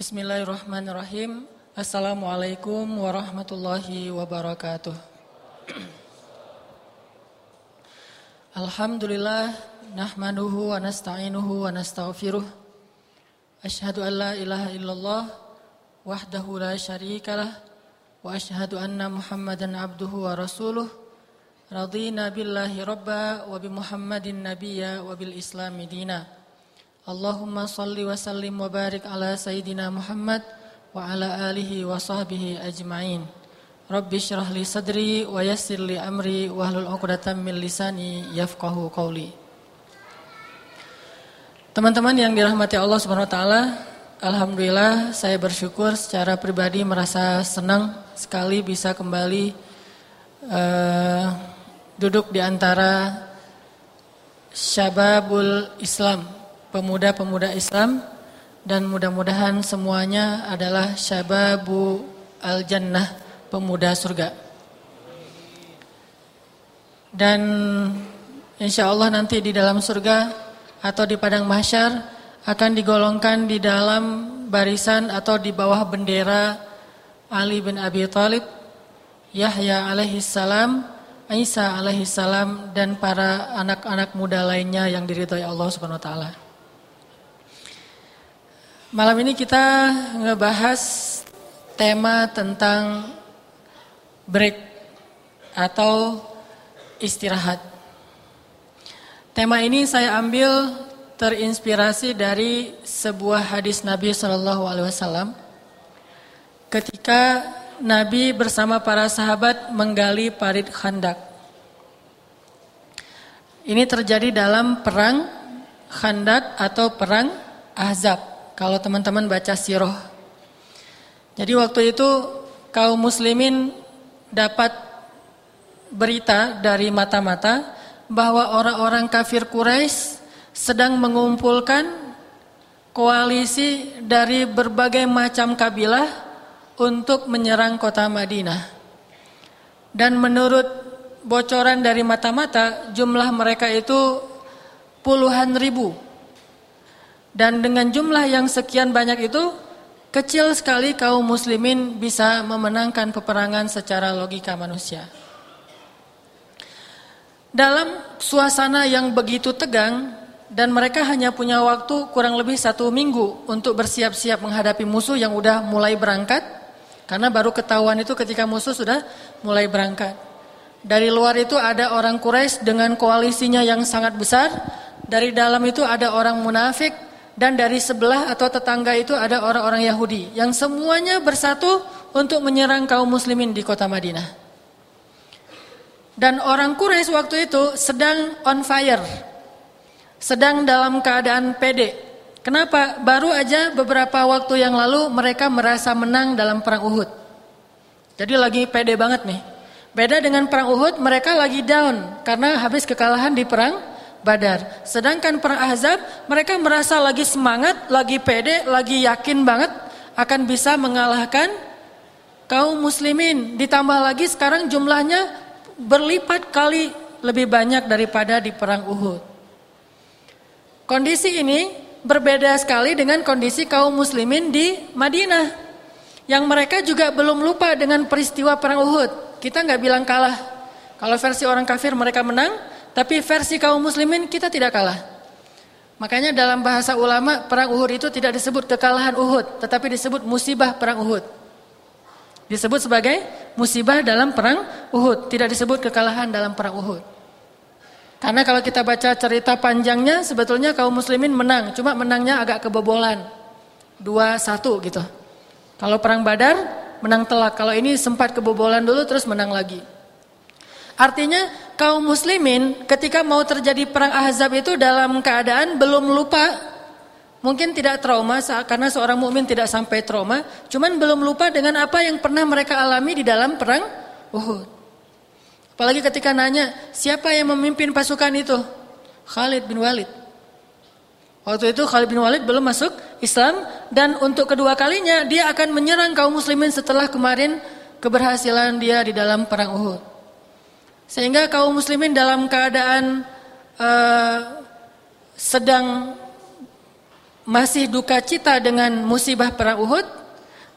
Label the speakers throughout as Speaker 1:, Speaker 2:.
Speaker 1: Bismillahirrahmanirrahim. Assalamualaikum warahmatullahi wabarakatuh. Alhamdulillah nahmaduhu wa nasta'inuhu wa nastaghfiruh. Ashhadu an la ilaha illallah wahdahu la syarikalah wa ashhadu anna Muhammadan abduhu wa rasuluh. Radina billahi rabba wa bi Muhammadin nabiyya wa bil islami dina. Allahumma salli wa sallim wa barik ala sayyidina Muhammad wa ala alihi wa sahbihi ajma'in. Rabbi syrah li sadri wa yassir li amri wa hlul 'uqdatam min lisani yafqahu qawli. Teman-teman yang dirahmati Allah Subhanahu wa taala, alhamdulillah saya bersyukur secara pribadi merasa senang sekali bisa kembali uh, duduk di antara syababul Islam, pemuda-pemuda Islam dan mudah-mudahan semuanya adalah syababu al-jannah, pemuda surga. Dan insya Allah nanti di dalam surga atau di padang mahsyar akan digolongkan di dalam barisan atau di bawah bendera Ali bin Abi Thalib, Yahya alaihi salam, Isa alaihi salam dan para anak-anak muda lainnya yang diridhoi Allah Subhanahu wa taala. Malam ini kita ngebahas tema tentang break atau istirahat. Tema ini saya ambil terinspirasi dari sebuah hadis Nabi Shallallahu Alaihi Wasallam ketika Nabi bersama para sahabat menggali parit khandak. Ini terjadi dalam perang khandak atau perang Ahzab. Kalau teman-teman baca siroh. Jadi waktu itu kaum muslimin dapat berita dari mata-mata bahwa orang-orang kafir Quraisy sedang mengumpulkan koalisi dari berbagai macam kabilah untuk menyerang kota Madinah. Dan menurut bocoran dari mata-mata, jumlah mereka itu puluhan ribu. Dan dengan jumlah yang sekian banyak itu, kecil sekali kaum muslimin bisa memenangkan peperangan secara logika manusia. Dalam suasana yang begitu tegang, dan mereka hanya punya waktu kurang lebih satu minggu untuk bersiap-siap menghadapi musuh yang udah mulai berangkat, karena baru ketahuan itu ketika musuh sudah mulai berangkat. Dari luar itu ada orang Quraisy dengan koalisinya yang sangat besar. Dari dalam itu ada orang munafik dan dari sebelah atau tetangga itu ada orang-orang Yahudi yang semuanya bersatu untuk menyerang kaum muslimin di kota Madinah. Dan orang Quraisy waktu itu sedang on fire. Sedang dalam keadaan pede Kenapa? Baru aja beberapa waktu yang lalu mereka merasa menang dalam perang Uhud. Jadi lagi pede banget nih. Beda dengan perang Uhud, mereka lagi down karena habis kekalahan di perang Badar. Sedangkan perang Ahzab, mereka merasa lagi semangat, lagi pede, lagi yakin banget akan bisa mengalahkan kaum muslimin. Ditambah lagi sekarang jumlahnya berlipat kali lebih banyak daripada di perang Uhud. Kondisi ini berbeda sekali dengan kondisi kaum muslimin di Madinah. Yang mereka juga belum lupa dengan peristiwa perang Uhud. Kita nggak bilang kalah. Kalau versi orang kafir mereka menang, tapi versi kaum muslimin kita tidak kalah. Makanya dalam bahasa ulama perang Uhud itu tidak disebut kekalahan Uhud, tetapi disebut musibah perang Uhud. Disebut sebagai musibah dalam perang Uhud, tidak disebut kekalahan dalam perang Uhud. Karena kalau kita baca cerita panjangnya sebetulnya kaum muslimin menang, cuma menangnya agak kebobolan. dua satu gitu. Kalau perang Badar menang telak, kalau ini sempat kebobolan dulu terus menang lagi. Artinya kaum muslimin ketika mau terjadi perang Ahzab itu dalam keadaan belum lupa Mungkin tidak trauma karena seorang mukmin tidak sampai trauma, cuman belum lupa dengan apa yang pernah mereka alami di dalam perang Uhud. Apalagi ketika nanya, siapa yang memimpin pasukan itu? Khalid bin Walid. Waktu itu Khalid bin Walid belum masuk Islam dan untuk kedua kalinya dia akan menyerang kaum muslimin setelah kemarin keberhasilan dia di dalam perang Uhud. Sehingga kaum muslimin dalam keadaan uh, sedang masih duka cita dengan musibah perang Uhud,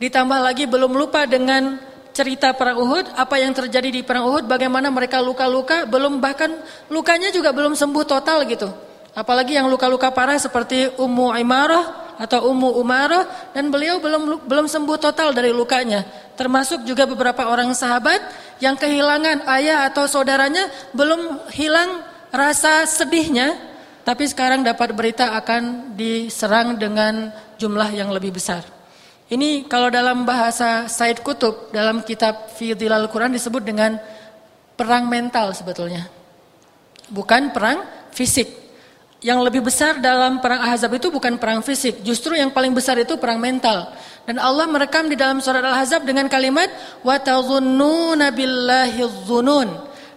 Speaker 1: ditambah lagi belum lupa dengan cerita perang Uhud, apa yang terjadi di perang Uhud, bagaimana mereka luka-luka, belum bahkan lukanya juga belum sembuh total gitu. Apalagi yang luka-luka parah seperti Ummu Imarah atau Ummu Umarah dan beliau belum belum sembuh total dari lukanya. Termasuk juga beberapa orang sahabat yang kehilangan ayah atau saudaranya belum hilang rasa sedihnya, tapi sekarang dapat berita akan diserang dengan jumlah yang lebih besar. Ini kalau dalam bahasa Said Kutub dalam kitab Fidilal Quran disebut dengan perang mental sebetulnya. Bukan perang fisik yang lebih besar dalam perang Ahzab itu bukan perang fisik, justru yang paling besar itu perang mental. Dan Allah merekam di dalam surat Al-Ahzab dengan kalimat wa tadhunnuna billahi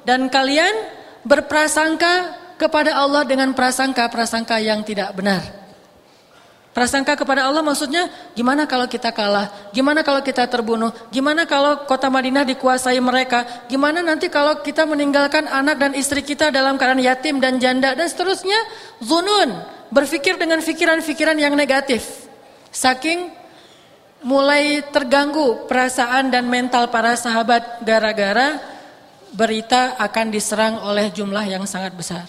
Speaker 1: dan kalian berprasangka kepada Allah dengan prasangka-prasangka yang tidak benar. Prasangka kepada Allah maksudnya gimana kalau kita kalah? Gimana kalau kita terbunuh? Gimana kalau kota Madinah dikuasai mereka? Gimana nanti kalau kita meninggalkan anak dan istri kita dalam keadaan yatim dan janda dan seterusnya? Zunun, berpikir dengan pikiran-pikiran yang negatif. Saking mulai terganggu perasaan dan mental para sahabat gara-gara berita akan diserang oleh jumlah yang sangat besar.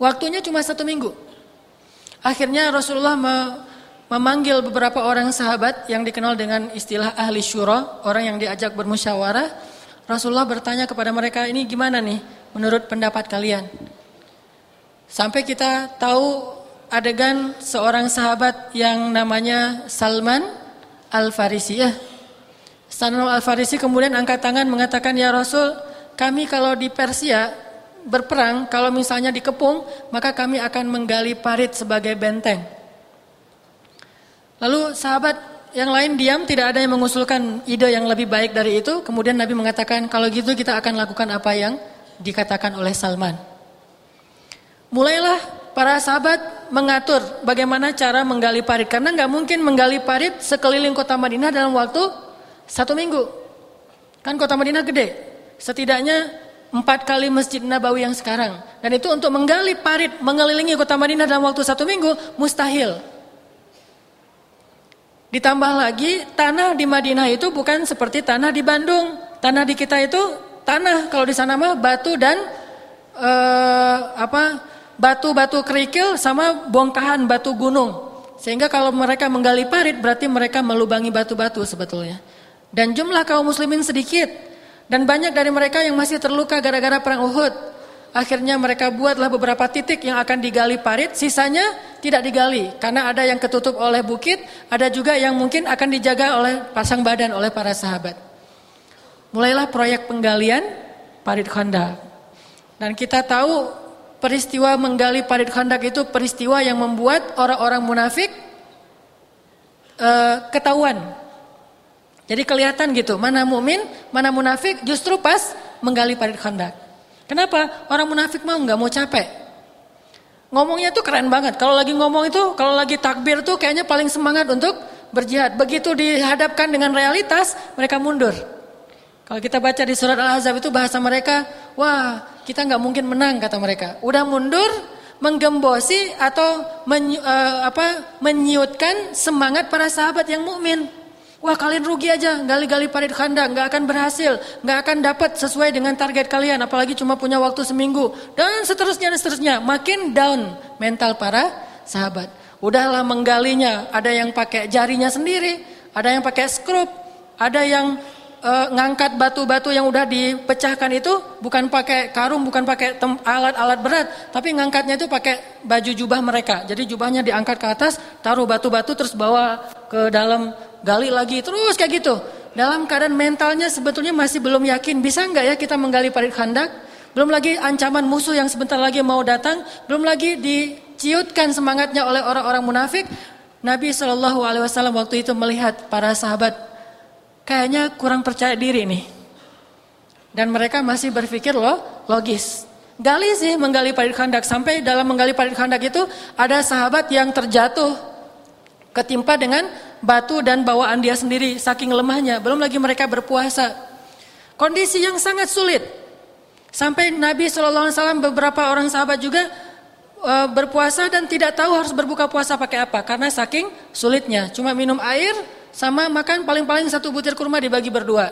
Speaker 1: Waktunya cuma satu minggu. Akhirnya Rasulullah memanggil beberapa orang sahabat yang dikenal dengan istilah ahli syura, orang yang diajak bermusyawarah. Rasulullah bertanya kepada mereka, ini gimana nih menurut pendapat kalian? Sampai kita tahu adegan seorang sahabat yang namanya Salman Al-Farisi ya. Salman Al-Farisi kemudian angkat tangan mengatakan, ya Rasul, kami kalau di Persia berperang, kalau misalnya dikepung, maka kami akan menggali parit sebagai benteng. Lalu sahabat yang lain diam, tidak ada yang mengusulkan ide yang lebih baik dari itu. Kemudian Nabi mengatakan, kalau gitu kita akan lakukan apa yang dikatakan oleh Salman. Mulailah para sahabat mengatur bagaimana cara menggali parit. Karena nggak mungkin menggali parit sekeliling kota Madinah dalam waktu satu minggu. Kan kota Madinah gede. Setidaknya empat kali masjid Nabawi yang sekarang. Dan itu untuk menggali parit mengelilingi kota Madinah dalam waktu satu minggu mustahil. Ditambah lagi tanah di Madinah itu bukan seperti tanah di Bandung. Tanah di kita itu tanah kalau di sana mah batu dan uh, apa batu-batu kerikil sama bongkahan batu gunung. Sehingga kalau mereka menggali parit berarti mereka melubangi batu-batu sebetulnya. Dan jumlah kaum muslimin sedikit. Dan banyak dari mereka yang masih terluka gara-gara perang Uhud. Akhirnya mereka buatlah beberapa titik yang akan digali parit, sisanya tidak digali karena ada yang ketutup oleh bukit, ada juga yang mungkin akan dijaga oleh pasang badan oleh para sahabat. Mulailah proyek penggalian parit Khandak. Dan kita tahu peristiwa menggali parit Khandak itu peristiwa yang membuat orang-orang munafik uh, ketahuan jadi kelihatan gitu, mana mukmin, mana munafik justru pas menggali parit khandak. Kenapa? Orang munafik mau nggak mau capek. Ngomongnya tuh keren banget. Kalau lagi ngomong itu, kalau lagi takbir tuh kayaknya paling semangat untuk berjihad. Begitu dihadapkan dengan realitas, mereka mundur. Kalau kita baca di surat Al-Ahzab itu bahasa mereka, wah kita nggak mungkin menang kata mereka. Udah mundur, menggembosi atau menyi, uh, apa, menyiutkan semangat para sahabat yang mukmin. Wah kalian rugi aja, gali-gali parit kandang, nggak akan berhasil, nggak akan dapat sesuai dengan target kalian, apalagi cuma punya waktu seminggu. Dan seterusnya dan seterusnya. Makin down mental para sahabat. Udahlah menggalinya, ada yang pakai jarinya sendiri, ada yang pakai skrup, ada yang uh, ngangkat batu-batu yang udah dipecahkan itu. Bukan pakai karung, bukan pakai alat-alat berat, tapi ngangkatnya itu pakai baju jubah mereka. Jadi jubahnya diangkat ke atas, taruh batu-batu terus bawa ke dalam gali lagi terus kayak gitu. Dalam keadaan mentalnya sebetulnya masih belum yakin bisa nggak ya kita menggali parit khandak? Belum lagi ancaman musuh yang sebentar lagi mau datang, belum lagi diciutkan semangatnya oleh orang-orang munafik. Nabi Shallallahu Alaihi Wasallam waktu itu melihat para sahabat kayaknya kurang percaya diri nih, dan mereka masih berpikir loh logis. Gali sih menggali parit khandak sampai dalam menggali parit khandak itu ada sahabat yang terjatuh ketimpa dengan batu dan bawaan dia sendiri saking lemahnya. Belum lagi mereka berpuasa. Kondisi yang sangat sulit. Sampai Nabi SAW beberapa orang sahabat juga e, berpuasa dan tidak tahu harus berbuka puasa pakai apa karena saking sulitnya. Cuma minum air sama makan paling-paling satu butir kurma dibagi berdua.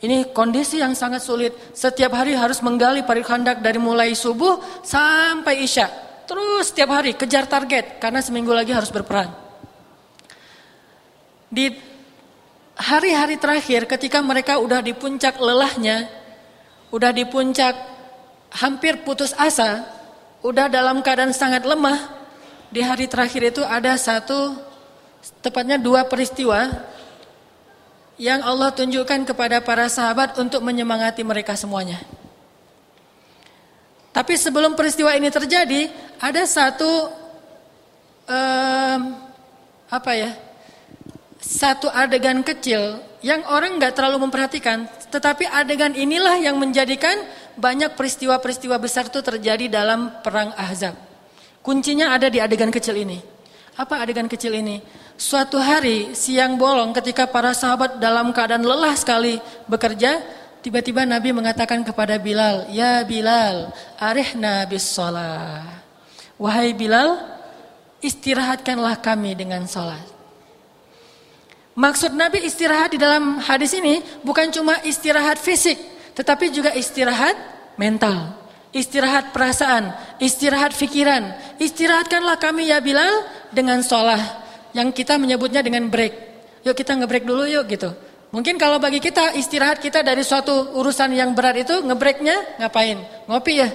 Speaker 1: Ini kondisi yang sangat sulit. Setiap hari harus menggali parit khandak dari mulai subuh sampai isya. Terus setiap hari kejar target karena seminggu lagi harus berperang. Di hari-hari terakhir ketika mereka udah di puncak lelahnya, udah di puncak hampir putus asa, udah dalam keadaan sangat lemah, di hari terakhir itu ada satu, tepatnya dua peristiwa yang Allah tunjukkan kepada para sahabat untuk menyemangati mereka semuanya. Tapi sebelum peristiwa ini terjadi, ada satu um, apa ya? Satu adegan kecil yang orang nggak terlalu memperhatikan, tetapi adegan inilah yang menjadikan banyak peristiwa-peristiwa besar itu terjadi dalam perang Ahzab. Kuncinya ada di adegan kecil ini. Apa adegan kecil ini? Suatu hari siang bolong ketika para sahabat dalam keadaan lelah sekali bekerja, tiba-tiba Nabi mengatakan kepada Bilal, "Ya Bilal, arihna bis shalah." Wahai Bilal, istirahatkanlah kami dengan salat. Maksud Nabi istirahat di dalam hadis ini bukan cuma istirahat fisik, tetapi juga istirahat mental, istirahat perasaan, istirahat pikiran. Istirahatkanlah kami ya Bilal dengan sholat yang kita menyebutnya dengan break. Yuk kita ngebreak dulu yuk gitu. Mungkin kalau bagi kita istirahat kita dari suatu urusan yang berat itu ngebreaknya ngapain? Ngopi ya.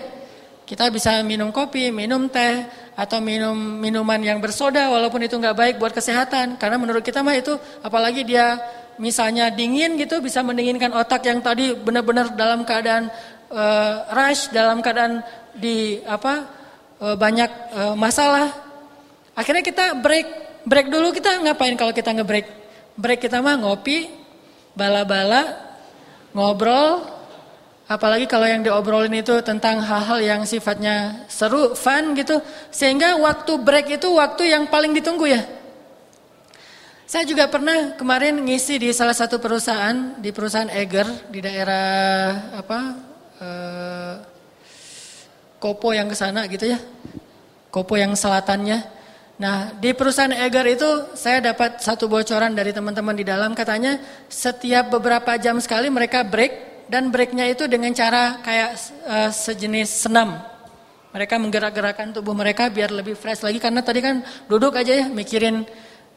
Speaker 1: Kita bisa minum kopi, minum teh, atau minum minuman yang bersoda walaupun itu nggak baik buat kesehatan. Karena menurut kita mah itu apalagi dia misalnya dingin gitu bisa mendinginkan otak yang tadi benar-benar dalam keadaan uh, rush, dalam keadaan di apa uh, banyak uh, masalah. Akhirnya kita break, break dulu kita ngapain kalau kita ngebreak? Break kita mah ngopi, bala-bala, ngobrol, apalagi kalau yang diobrolin itu tentang hal-hal yang sifatnya seru, fun gitu, sehingga waktu break itu waktu yang paling ditunggu ya. Saya juga pernah kemarin ngisi di salah satu perusahaan di perusahaan Eger di daerah apa eh, Kopo yang ke sana gitu ya. Kopo yang selatannya. Nah, di perusahaan Eger itu saya dapat satu bocoran dari teman-teman di dalam katanya setiap beberapa jam sekali mereka break dan breaknya itu dengan cara kayak uh, sejenis senam. Mereka menggerak-gerakkan tubuh mereka biar lebih fresh lagi karena tadi kan duduk aja ya mikirin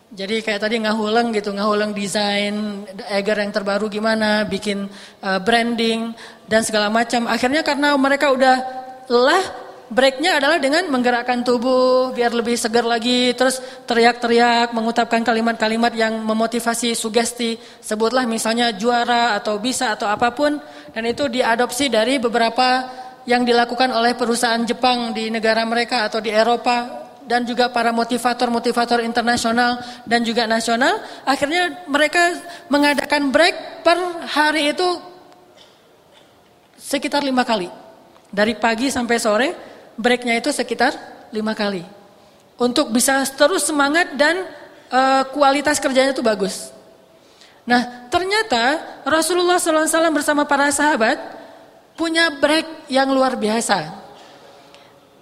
Speaker 1: jadi kayak tadi ngahuleng gitu, ngahuleng desain Eger yang terbaru gimana, bikin uh, branding dan segala macam. Akhirnya karena mereka udah lelah, breaknya adalah dengan menggerakkan tubuh biar lebih segar lagi, terus teriak-teriak, mengutapkan kalimat-kalimat yang memotivasi, sugesti. Sebutlah misalnya juara atau bisa atau apa pun, dan itu diadopsi dari beberapa yang dilakukan oleh perusahaan Jepang di negara mereka atau di Eropa dan juga para motivator-motivator internasional dan juga nasional, akhirnya mereka mengadakan break per hari itu sekitar lima kali. Dari pagi sampai sore, breaknya itu sekitar lima kali. Untuk bisa terus semangat dan uh, kualitas kerjanya itu bagus. Nah, ternyata Rasulullah SAW bersama para sahabat punya break yang luar biasa.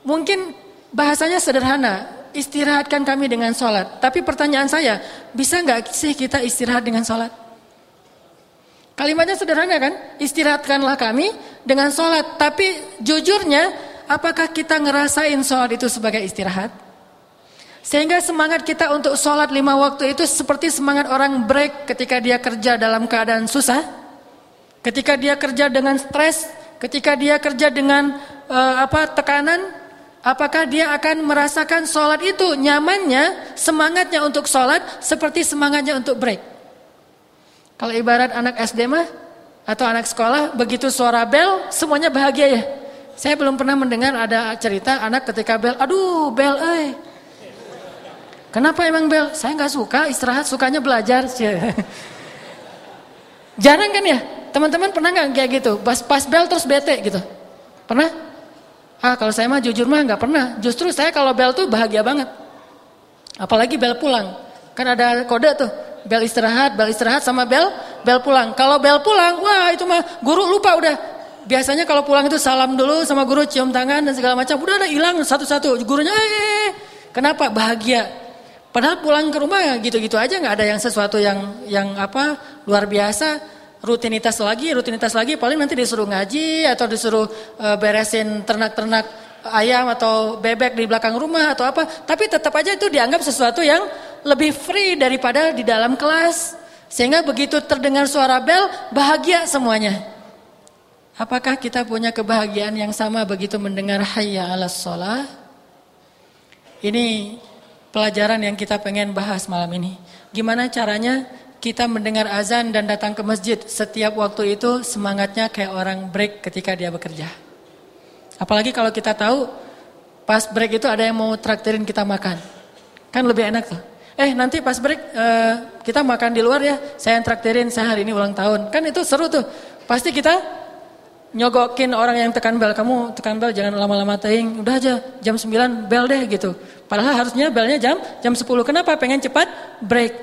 Speaker 1: Mungkin Bahasanya sederhana, istirahatkan kami dengan sholat. Tapi pertanyaan saya, bisa nggak sih kita istirahat dengan sholat? Kalimatnya sederhana kan? Istirahatkanlah kami dengan sholat. Tapi jujurnya, apakah kita ngerasain sholat itu sebagai istirahat? Sehingga semangat kita untuk sholat lima waktu itu seperti semangat orang break ketika dia kerja dalam keadaan susah. Ketika dia kerja dengan stres, ketika dia kerja dengan uh, apa tekanan, Apakah dia akan merasakan sholat itu nyamannya, semangatnya untuk sholat seperti semangatnya untuk break? Kalau ibarat anak SD mah atau anak sekolah, begitu suara bel semuanya bahagia ya. Saya belum pernah mendengar ada cerita anak ketika bel, aduh bel eh. Kenapa emang bel? Saya nggak suka istirahat, sukanya belajar. Jarang kan ya? Teman-teman pernah nggak kayak gitu? Pas, pas bel terus bete gitu? Pernah? Ah kalau saya mah jujur mah nggak pernah. Justru saya kalau bel tuh bahagia banget. Apalagi bel pulang. Kan ada kode tuh. Bel istirahat, bel istirahat sama bel bel pulang. Kalau bel pulang, wah itu mah guru lupa udah. Biasanya kalau pulang itu salam dulu sama guru, cium tangan dan segala macam. Udah ada hilang satu-satu. Gurunya, eh, eh, eh, kenapa? Bahagia. Padahal pulang ke rumah gitu-gitu aja nggak ada yang sesuatu yang yang apa luar biasa. Rutinitas lagi, rutinitas lagi. Paling nanti disuruh ngaji atau disuruh uh, beresin ternak-ternak ayam atau bebek di belakang rumah atau apa. Tapi tetap aja itu dianggap sesuatu yang lebih free daripada di dalam kelas. Sehingga begitu terdengar suara bel, bahagia semuanya. Apakah kita punya kebahagiaan yang sama begitu mendengar hayya ala sholah? Ini pelajaran yang kita pengen bahas malam ini. Gimana caranya kita mendengar azan dan datang ke masjid setiap waktu itu semangatnya kayak orang break ketika dia bekerja. Apalagi kalau kita tahu pas break itu ada yang mau traktirin kita makan. Kan lebih enak tuh. Eh nanti pas break uh, kita makan di luar ya, saya yang traktirin, saya hari ini ulang tahun. Kan itu seru tuh. Pasti kita nyogokin orang yang tekan bel. Kamu tekan bel jangan lama-lama teing. Udah aja jam 9 bel deh gitu. Padahal harusnya belnya jam jam 10. Kenapa? Pengen cepat break.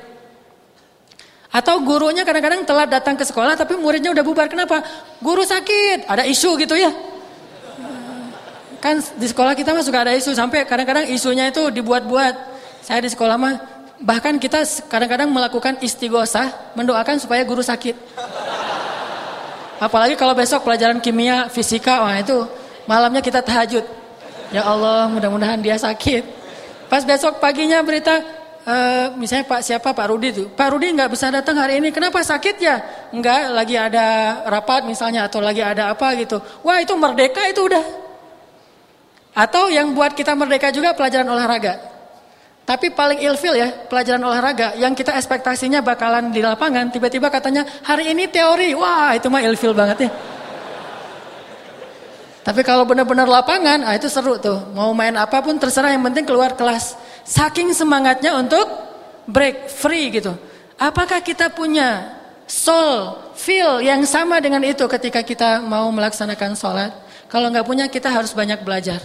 Speaker 1: Atau gurunya kadang-kadang telat datang ke sekolah tapi muridnya udah bubar. Kenapa? Guru sakit. Ada isu gitu ya. Kan di sekolah kita mah suka ada isu. Sampai kadang-kadang isunya itu dibuat-buat. Saya di sekolah mah Bahkan kita kadang-kadang melakukan istighosah mendoakan supaya guru sakit. Apalagi kalau besok pelajaran kimia, fisika, wah itu malamnya kita tahajud. Ya Allah, mudah-mudahan dia sakit. Pas besok paginya berita, uh, misalnya Pak siapa Pak Rudi tuh, Pak Rudi nggak bisa datang hari ini. Kenapa sakit ya? Enggak, lagi ada rapat misalnya atau lagi ada apa gitu. Wah itu merdeka itu udah. Atau yang buat kita merdeka juga pelajaran olahraga. Tapi paling ilfil ya pelajaran olahraga yang kita ekspektasinya bakalan di lapangan tiba-tiba katanya hari ini teori wah itu mah ilfil banget ya. Tapi kalau benar-benar lapangan ah itu seru tuh mau main apa pun terserah yang penting keluar kelas. Saking semangatnya untuk break free gitu. Apakah kita punya soul feel yang sama dengan itu ketika kita mau melaksanakan sholat? Kalau nggak punya kita harus banyak belajar.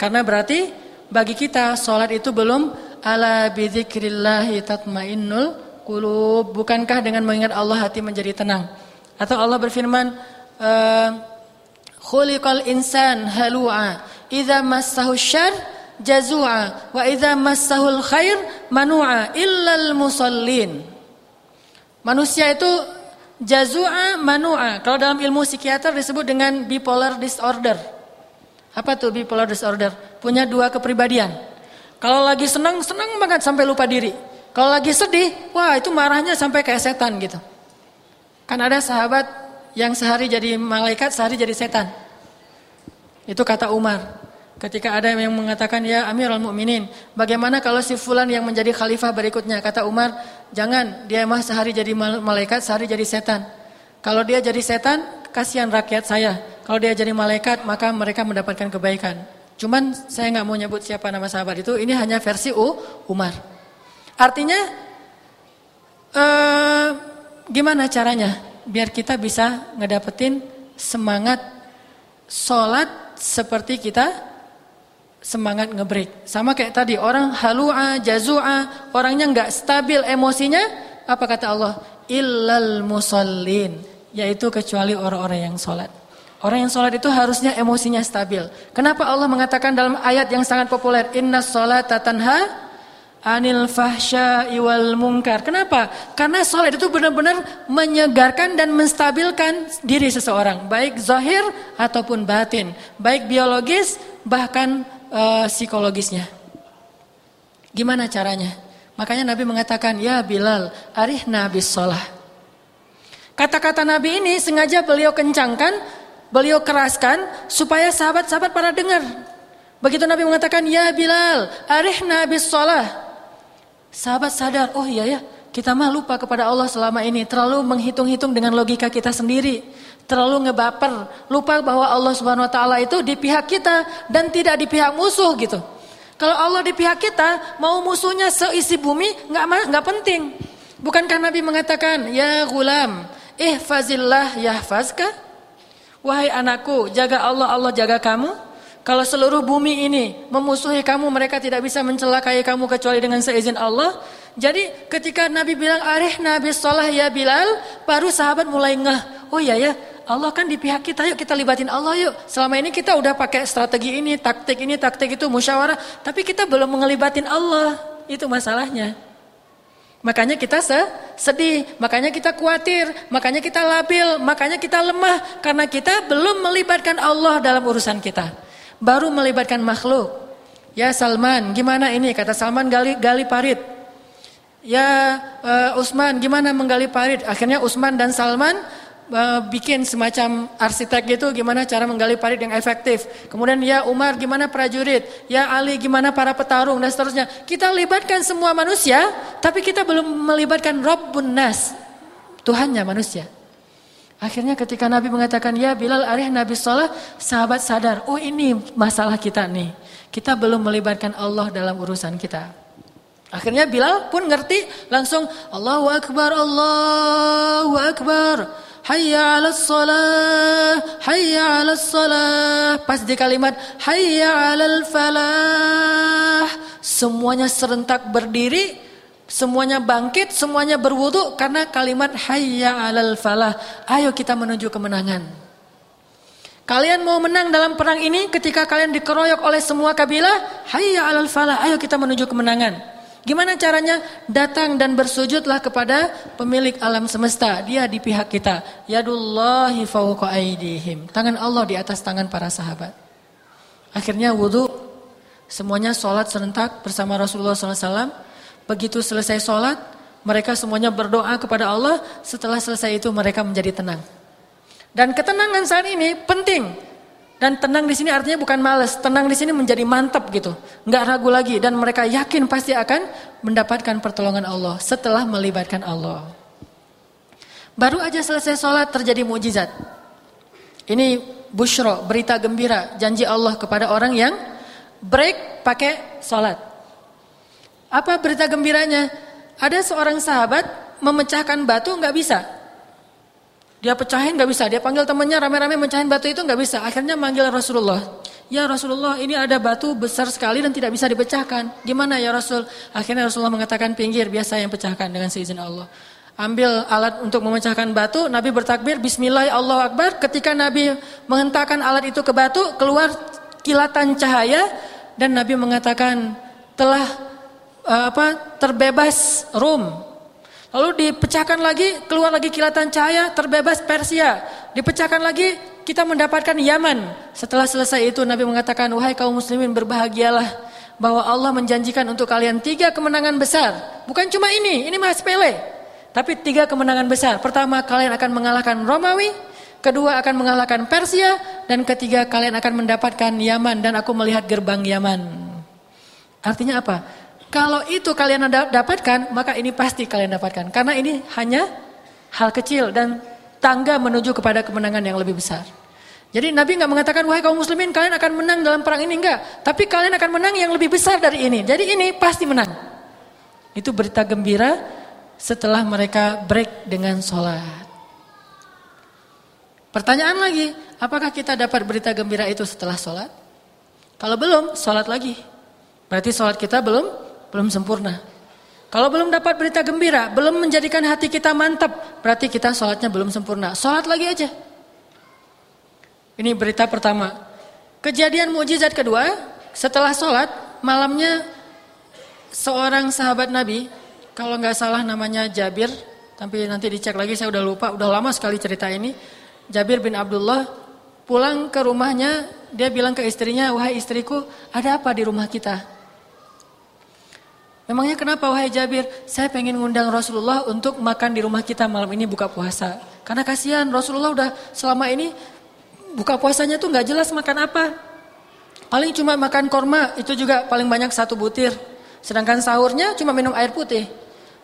Speaker 1: Karena berarti bagi kita sholat itu belum ala bidzikrillahi tatmainnul qulub. Bukankah dengan mengingat Allah hati menjadi tenang? Atau Allah berfirman, eh, khuliqal insan halu'a idza massahu syarr jazua wa idza massahul khair manu'a illal musallin. Manusia itu jazua manu'a. Kalau dalam ilmu psikiater disebut dengan bipolar disorder. Apa tuh bipolar disorder? Punya dua kepribadian. Kalau lagi senang, senang banget sampai lupa diri. Kalau lagi sedih, wah itu marahnya sampai kayak setan gitu. Kan ada sahabat yang sehari jadi malaikat, sehari jadi setan. Itu kata Umar. Ketika ada yang mengatakan, ya Amirul Mukminin, bagaimana kalau si fulan yang menjadi khalifah berikutnya? Kata Umar, jangan, dia mah sehari jadi malaikat, sehari jadi setan. Kalau dia jadi setan, kasihan rakyat saya. Kalau dia jadi malaikat, maka mereka mendapatkan kebaikan. Cuman saya nggak mau nyebut siapa nama sahabat itu. Ini hanya versi U Umar. Artinya, eh, gimana caranya biar kita bisa ngedapetin semangat sholat seperti kita semangat ngebreak. Sama kayak tadi orang halua, jazua, orangnya nggak stabil emosinya. Apa kata Allah? Illal musallin, yaitu kecuali orang-orang yang sholat. Orang yang sholat itu harusnya emosinya stabil. Kenapa Allah mengatakan dalam ayat yang sangat populer, Inna sholat tanha anil fahsya iwal mungkar. Kenapa? Karena sholat itu benar-benar menyegarkan dan menstabilkan diri seseorang. Baik zahir ataupun batin. Baik biologis bahkan uh, psikologisnya. Gimana caranya? Makanya Nabi mengatakan, Ya Bilal, arih nabi sholat. Kata-kata Nabi ini sengaja beliau kencangkan beliau keraskan supaya sahabat-sahabat para dengar. Begitu Nabi mengatakan, Ya Bilal, arihna bis sholah. Sahabat sadar, oh iya ya, kita mah lupa kepada Allah selama ini. Terlalu menghitung-hitung dengan logika kita sendiri. Terlalu ngebaper. Lupa bahwa Allah subhanahu wa ta'ala itu di pihak kita dan tidak di pihak musuh gitu. Kalau Allah di pihak kita, mau musuhnya seisi bumi, nggak nggak penting. Bukankah Nabi mengatakan, Ya gulam, ihfazillah yahfazka? Wahai anakku, jaga Allah, Allah jaga kamu. Kalau seluruh bumi ini memusuhi kamu, mereka tidak bisa mencelakai kamu kecuali dengan seizin Allah. Jadi ketika Nabi bilang arih Nabi sholah ya Bilal, baru sahabat mulai ngeh. Oh iya ya, Allah kan di pihak kita, yuk kita libatin Allah yuk. Selama ini kita udah pakai strategi ini, taktik ini, taktik itu, musyawarah, tapi kita belum mengelibatin Allah. Itu masalahnya. Makanya kita sedih, makanya kita khawatir, makanya kita labil, makanya kita lemah karena kita belum melibatkan Allah dalam urusan kita. Baru melibatkan makhluk. Ya Salman, gimana ini? Kata Salman gali gali parit. Ya uh, Usman, gimana menggali parit? Akhirnya Usman dan Salman bikin semacam arsitek gitu gimana cara menggali parit yang efektif. Kemudian ya Umar gimana prajurit, ya Ali gimana para petarung dan seterusnya. Kita libatkan semua manusia, tapi kita belum melibatkan Rabbun Nas, Tuhannya manusia. Akhirnya ketika Nabi mengatakan, ya Bilal arih Nabi Salah, sahabat sadar, oh ini masalah kita nih. Kita belum melibatkan Allah dalam urusan kita. Akhirnya Bilal pun ngerti langsung Allahu Akbar, Allahu Akbar. Hayya 'alas salah, hayya 'alas salah. Pas di kalimat hayya 'alal falah, semuanya serentak berdiri, semuanya bangkit, semuanya berwudu karena kalimat hayya 'alal falah. Ayo kita menuju kemenangan. Kalian mau menang dalam perang ini ketika kalian dikeroyok oleh semua kabilah, hayya 'alal falah. Ayo kita menuju kemenangan. Gimana caranya? Datang dan bersujudlah kepada pemilik alam semesta. Dia di pihak kita. Yadullahi fawqa aidihim. Tangan Allah di atas tangan para sahabat. Akhirnya wudhu. Semuanya sholat serentak bersama Rasulullah SAW. Begitu selesai sholat, mereka semuanya berdoa kepada Allah. Setelah selesai itu mereka menjadi tenang. Dan ketenangan saat ini penting. Dan tenang di sini artinya bukan males, tenang di sini menjadi mantap gitu, nggak ragu lagi dan mereka yakin pasti akan mendapatkan pertolongan Allah setelah melibatkan Allah. Baru aja selesai sholat terjadi mujizat. Ini bushro, berita gembira, janji Allah kepada orang yang break pakai sholat. Apa berita gembiranya? Ada seorang sahabat memecahkan batu nggak bisa. Dia pecahin nggak bisa, dia panggil temannya rame-rame mencahin batu itu nggak bisa. Akhirnya manggil Rasulullah. Ya Rasulullah ini ada batu besar sekali dan tidak bisa dipecahkan. Gimana ya Rasul? Akhirnya Rasulullah mengatakan pinggir biasa yang pecahkan dengan seizin Allah. Ambil alat untuk memecahkan batu, Nabi bertakbir Bismillah Allah Akbar. Ketika Nabi menghentakkan alat itu ke batu, keluar kilatan cahaya dan Nabi mengatakan telah uh, apa terbebas Rum Lalu dipecahkan lagi, keluar lagi kilatan cahaya, terbebas Persia. Dipecahkan lagi, kita mendapatkan Yaman. Setelah selesai itu Nabi mengatakan, wahai kaum muslimin berbahagialah bahwa Allah menjanjikan untuk kalian tiga kemenangan besar. Bukan cuma ini, ini masih sepele. Tapi tiga kemenangan besar. Pertama, kalian akan mengalahkan Romawi. Kedua, akan mengalahkan Persia. Dan ketiga, kalian akan mendapatkan Yaman. Dan aku melihat gerbang Yaman. Artinya apa? Kalau itu kalian dapatkan, maka ini pasti kalian dapatkan. Karena ini hanya hal kecil dan tangga menuju kepada kemenangan yang lebih besar. Jadi Nabi nggak mengatakan, wahai kaum muslimin kalian akan menang dalam perang ini enggak. Tapi kalian akan menang yang lebih besar dari ini. Jadi ini pasti menang. Itu berita gembira setelah mereka break dengan sholat. Pertanyaan lagi, apakah kita dapat berita gembira itu setelah sholat? Kalau belum, sholat lagi. Berarti sholat kita belum belum sempurna. Kalau belum dapat berita gembira, belum menjadikan hati kita mantap, berarti kita sholatnya belum sempurna. Sholat lagi aja. Ini berita pertama. Kejadian mujizat kedua, setelah sholat, malamnya seorang sahabat Nabi, kalau nggak salah namanya Jabir, tapi nanti dicek lagi saya udah lupa, udah lama sekali cerita ini. Jabir bin Abdullah pulang ke rumahnya, dia bilang ke istrinya, wahai istriku, ada apa di rumah kita? Memangnya kenapa wahai Jabir? Saya pengen ngundang Rasulullah untuk makan di rumah kita malam ini buka puasa. Karena kasihan Rasulullah udah selama ini buka puasanya tuh nggak jelas makan apa. Paling cuma makan korma, itu juga paling banyak satu butir. Sedangkan sahurnya cuma minum air putih.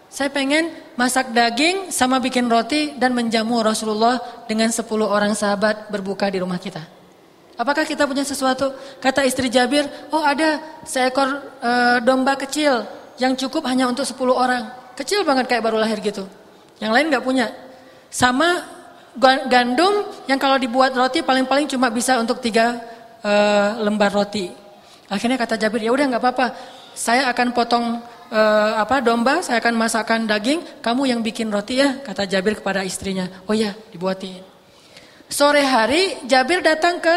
Speaker 1: Saya pengen masak daging sama bikin roti dan menjamu Rasulullah dengan 10 orang sahabat berbuka di rumah kita. Apakah kita punya sesuatu? Kata istri Jabir, oh ada seekor e, domba kecil yang cukup hanya untuk 10 orang. Kecil banget kayak baru lahir gitu. Yang lain nggak punya. Sama gandum yang kalau dibuat roti paling-paling cuma bisa untuk tiga uh, lembar roti. Akhirnya kata Jabir, ya udah nggak apa-apa. Saya akan potong uh, apa domba, saya akan masakkan daging, kamu yang bikin roti ya, kata Jabir kepada istrinya. Oh ya, dibuatin. Sore hari Jabir datang ke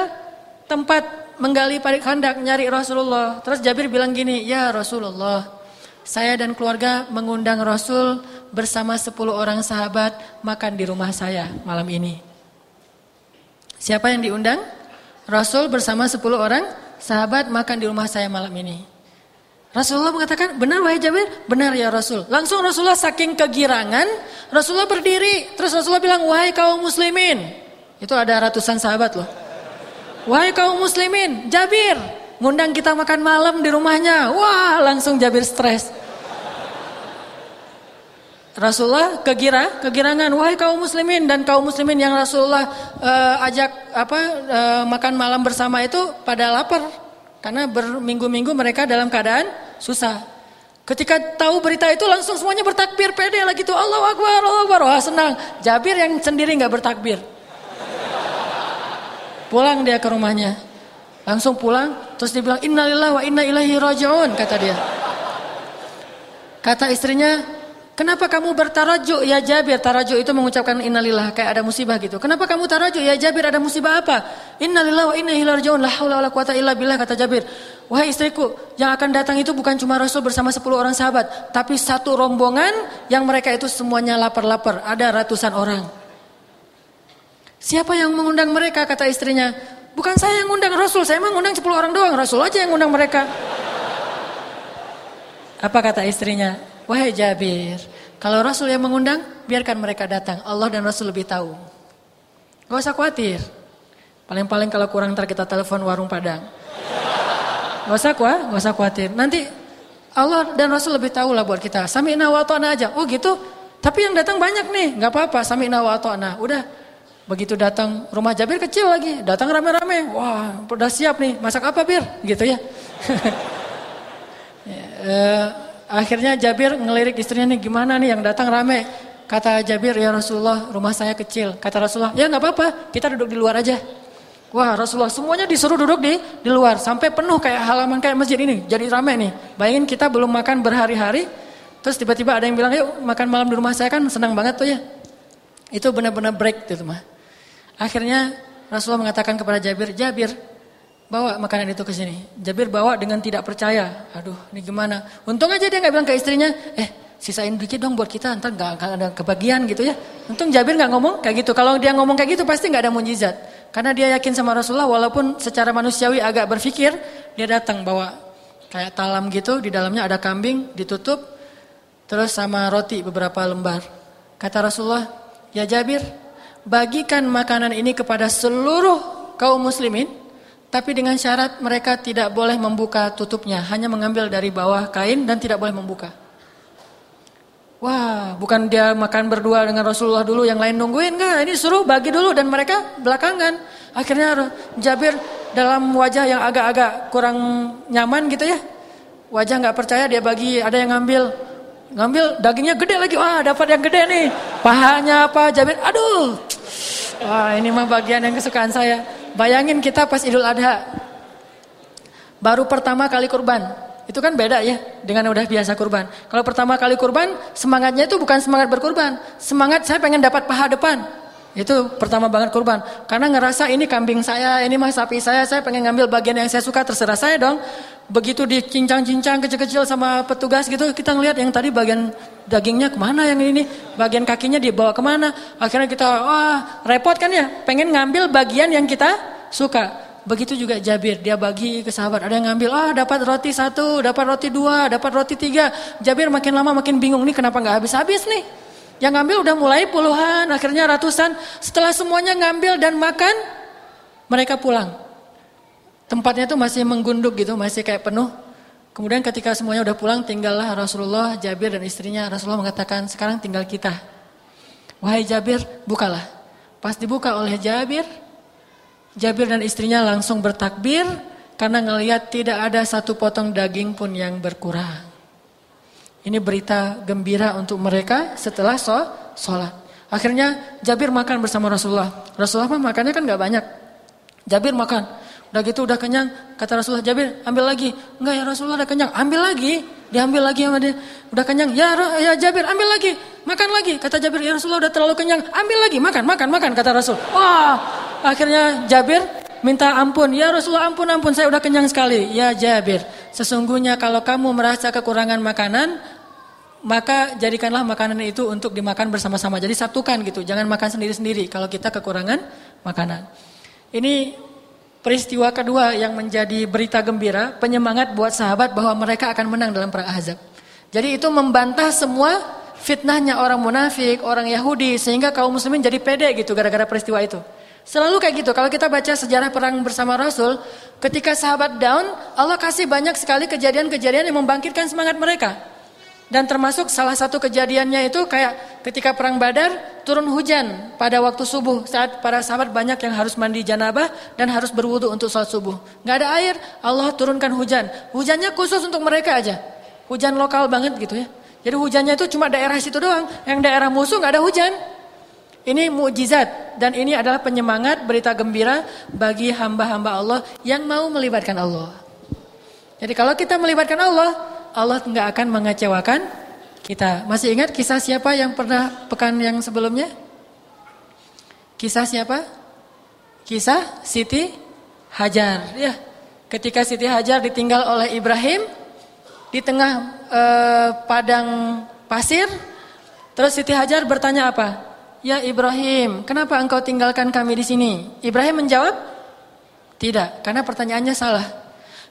Speaker 1: tempat menggali parit handak nyari Rasulullah. Terus Jabir bilang gini, "Ya Rasulullah, saya dan keluarga mengundang Rasul bersama 10 orang sahabat makan di rumah saya malam ini." Siapa yang diundang? Rasul bersama 10 orang sahabat makan di rumah saya malam ini. Rasulullah mengatakan, benar wahai Jabir? Benar ya Rasul. Langsung Rasulullah saking kegirangan, Rasulullah berdiri. Terus Rasulullah bilang, wahai kaum muslimin. Itu ada ratusan sahabat loh. Wahai kaum muslimin, Jabir. Ngundang kita makan malam di rumahnya. Wah langsung Jabir stres. Rasulullah kegira, kegirangan, wahai kaum muslimin dan kaum muslimin yang Rasulullah uh, ajak apa uh, makan malam bersama itu pada lapar karena berminggu-minggu mereka dalam keadaan susah. Ketika tahu berita itu langsung semuanya bertakbir pede lagi tuh Allah Akbar, Allah Akbar, wah senang. Jabir yang sendiri nggak bertakbir. Pulang dia ke rumahnya. Langsung pulang, terus dia bilang innalillahi wa inna ilaihi rajiun kata dia. Kata istrinya, Kenapa kamu bertarajuk ya Jabir? Tarajuk itu mengucapkan innalillah kayak ada musibah gitu. Kenapa kamu tarajuk ya Jabir? Ada musibah apa? Innalillah wa inna ilaihi rajiun. La haula wala quwata illa billah kata Jabir. Wahai istriku, yang akan datang itu bukan cuma Rasul bersama 10 orang sahabat, tapi satu rombongan yang mereka itu semuanya lapar-lapar. Ada ratusan orang. Siapa yang mengundang mereka? Kata istrinya. Bukan saya yang mengundang Rasul, saya memang mengundang 10 orang doang. Rasul aja yang mengundang mereka. Apa kata istrinya? Wahai Jabir, kalau Rasul yang mengundang, biarkan mereka datang. Allah dan Rasul lebih tahu. Gak usah khawatir. Paling-paling kalau kurang ntar kita telepon warung Padang. Gak usah kuah, gak usah khawatir. Nanti Allah dan Rasul lebih tahu lah buat kita. Sami'na wa aja. Oh gitu. Tapi yang datang banyak nih. Gak apa-apa. Sami'na wa Udah. Begitu datang rumah Jabir kecil lagi. Datang rame-rame. Wah udah siap nih. Masak apa Bir? Gitu ya. ya uh, Akhirnya Jabir ngelirik istrinya nih gimana nih yang datang rame. Kata Jabir ya Rasulullah rumah saya kecil. Kata Rasulullah ya nggak apa-apa kita duduk di luar aja. Wah Rasulullah semuanya disuruh duduk di di luar sampai penuh kayak halaman kayak masjid ini jadi rame nih. Bayangin kita belum makan berhari-hari terus tiba-tiba ada yang bilang yuk makan malam di rumah saya kan senang banget tuh ya. Itu benar-benar break gitu mah. Akhirnya Rasulullah mengatakan kepada Jabir, Jabir bawa makanan itu ke sini. Jabir bawa dengan tidak percaya. Aduh, ini gimana? Untung aja dia nggak bilang ke istrinya, eh sisain dikit dong buat kita, ntar nggak ada kebagian gitu ya. Untung Jabir nggak ngomong kayak gitu. Kalau dia ngomong kayak gitu pasti nggak ada mujizat. Karena dia yakin sama Rasulullah, walaupun secara manusiawi agak berpikir, dia datang bawa kayak talam gitu, di dalamnya ada kambing, ditutup, terus sama roti beberapa lembar. Kata Rasulullah, ya Jabir, bagikan makanan ini kepada seluruh kaum muslimin, tapi dengan syarat mereka tidak boleh membuka tutupnya, hanya mengambil dari bawah kain dan tidak boleh membuka. Wah, bukan dia makan berdua dengan Rasulullah dulu, yang lain nungguin enggak? Ini suruh bagi dulu dan mereka belakangan. Akhirnya Jabir dalam wajah yang agak-agak kurang nyaman gitu ya. Wajah nggak percaya dia bagi, ada yang ngambil. Ngambil dagingnya gede lagi. Wah, dapat yang gede nih. Pahanya apa? Jabir, aduh. Wah, ini mah bagian yang kesukaan saya. Bayangin kita pas Idul Adha. Baru pertama kali kurban. Itu kan beda ya dengan udah biasa kurban. Kalau pertama kali kurban, semangatnya itu bukan semangat berkurban. Semangat saya pengen dapat paha depan. Itu pertama banget kurban. Karena ngerasa ini kambing saya, ini mah sapi saya, saya pengen ngambil bagian yang saya suka, terserah saya dong. Begitu dicincang-cincang kecil-kecil sama petugas gitu, kita ngelihat yang tadi bagian dagingnya ke mana yang ini, bagian kakinya dibawa ke mana. Akhirnya kita, wah repot kan ya, pengen ngambil bagian yang kita suka. Begitu juga Jabir, dia bagi ke sahabat. Ada yang ngambil, ah dapat roti satu, dapat roti dua, dapat roti tiga. Jabir makin lama makin bingung nih kenapa nggak habis-habis nih. Yang ngambil udah mulai puluhan, akhirnya ratusan. Setelah semuanya ngambil dan makan, mereka pulang. Tempatnya tuh masih menggunduk gitu, masih kayak penuh. Kemudian ketika semuanya udah pulang, tinggallah Rasulullah, Jabir dan istrinya. Rasulullah mengatakan, sekarang tinggal kita. Wahai Jabir, bukalah. Pas dibuka oleh Jabir, Jabir dan istrinya langsung bertakbir karena ngelihat tidak ada satu potong daging pun yang berkurang. Ini berita gembira untuk mereka setelah sholat. Akhirnya Jabir makan bersama Rasulullah. Rasulullah mah makannya kan nggak banyak. Jabir makan. Udah gitu udah kenyang. Kata Rasulullah Jabir ambil lagi. Enggak ya Rasulullah udah kenyang. Ambil lagi. Diambil lagi sama dia. Udah kenyang. Ya, ya Jabir ambil lagi. Makan lagi. Kata Jabir ya Rasulullah udah terlalu kenyang. Ambil lagi. Makan, makan, makan. Kata Rasul. Wah Akhirnya Jabir minta ampun. Ya Rasulullah ampun ampun saya udah kenyang sekali. Ya Jabir, sesungguhnya kalau kamu merasa kekurangan makanan, maka jadikanlah makanan itu untuk dimakan bersama-sama. Jadi satukan gitu, jangan makan sendiri-sendiri kalau kita kekurangan makanan. Ini peristiwa kedua yang menjadi berita gembira, penyemangat buat sahabat bahwa mereka akan menang dalam perang Ahzab. Jadi itu membantah semua fitnahnya orang munafik, orang Yahudi sehingga kaum muslimin jadi pede gitu gara-gara peristiwa itu. Selalu kayak gitu. Kalau kita baca sejarah perang bersama Rasul, ketika sahabat down, Allah kasih banyak sekali kejadian-kejadian yang membangkitkan semangat mereka. Dan termasuk salah satu kejadiannya itu kayak ketika perang Badar turun hujan pada waktu subuh saat para sahabat banyak yang harus mandi janabah dan harus berwudu untuk sholat subuh. Nggak ada air, Allah turunkan hujan. Hujannya khusus untuk mereka aja. Hujan lokal banget gitu ya. Jadi hujannya itu cuma daerah situ doang. Yang daerah musuh nggak ada hujan. Ini mukjizat dan ini adalah penyemangat berita gembira bagi hamba-hamba Allah yang mau melibatkan Allah. Jadi kalau kita melibatkan Allah, Allah nggak akan mengecewakan kita. Masih ingat kisah siapa yang pernah pekan yang sebelumnya? Kisah siapa? Kisah Siti Hajar. Ya, ketika Siti Hajar ditinggal oleh Ibrahim di tengah eh, padang pasir, terus Siti Hajar bertanya apa? Ya Ibrahim, kenapa engkau tinggalkan kami di sini? Ibrahim menjawab, tidak, karena pertanyaannya salah.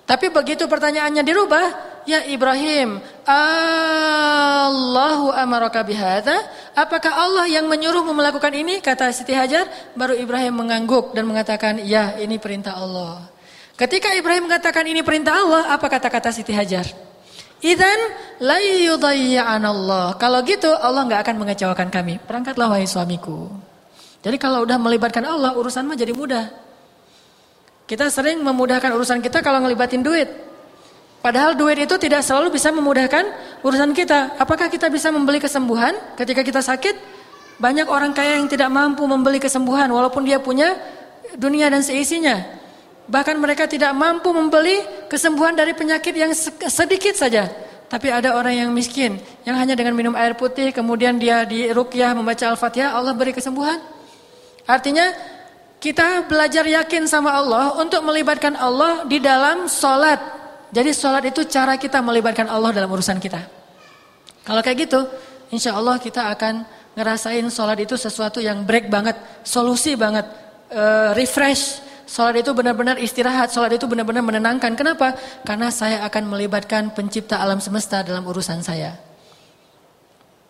Speaker 1: Tapi begitu pertanyaannya dirubah, ya Ibrahim, Allahu amaraka bihadza? Apakah Allah yang menyuruhmu melakukan ini? Kata Siti Hajar, baru Ibrahim mengangguk dan mengatakan, ya ini perintah Allah. Ketika Ibrahim mengatakan ini perintah Allah, apa kata-kata Siti Hajar? Idan la Allah. Kalau gitu Allah nggak akan mengecewakan kami. Perangkatlah wahai suamiku. Jadi kalau udah melibatkan Allah urusan mah jadi mudah. Kita sering memudahkan urusan kita kalau ngelibatin duit. Padahal duit itu tidak selalu bisa memudahkan urusan kita. Apakah kita bisa membeli kesembuhan ketika kita sakit? Banyak orang kaya yang tidak mampu membeli kesembuhan walaupun dia punya dunia dan seisinya. Bahkan mereka tidak mampu membeli kesembuhan dari penyakit yang sedikit saja. Tapi ada orang yang miskin yang hanya dengan minum air putih kemudian dia di rukyah membaca Al-Fatihah Allah beri kesembuhan. Artinya kita belajar yakin sama Allah untuk melibatkan Allah di dalam sholat. Jadi sholat itu cara kita melibatkan Allah dalam urusan kita. Kalau kayak gitu, insya Allah kita akan ngerasain sholat itu sesuatu yang break banget, solusi banget, uh, refresh Sholat itu benar-benar istirahat, sholat itu benar-benar menenangkan. Kenapa? Karena saya akan melibatkan pencipta alam semesta dalam urusan saya.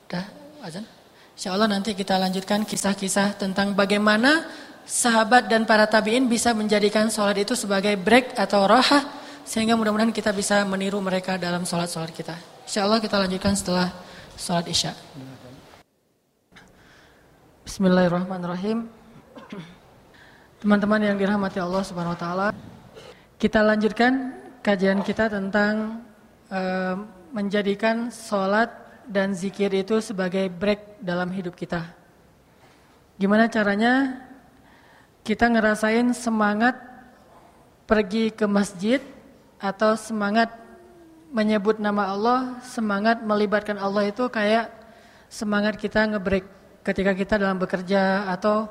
Speaker 1: Dah, azan? Insya Allah nanti kita lanjutkan kisah-kisah tentang bagaimana sahabat dan para tabiin bisa menjadikan sholat itu sebagai break atau rohah. Sehingga mudah-mudahan kita bisa meniru mereka dalam sholat-sholat kita. Insya Allah kita lanjutkan setelah sholat isya. Bismillahirrahmanirrahim. Teman-teman yang dirahmati Allah Subhanahu wa taala, kita lanjutkan kajian kita tentang uh, menjadikan sholat dan zikir itu sebagai break dalam hidup kita. Gimana caranya kita ngerasain semangat pergi ke masjid atau semangat menyebut nama Allah, semangat melibatkan Allah itu kayak semangat kita ngebreak ketika kita dalam bekerja atau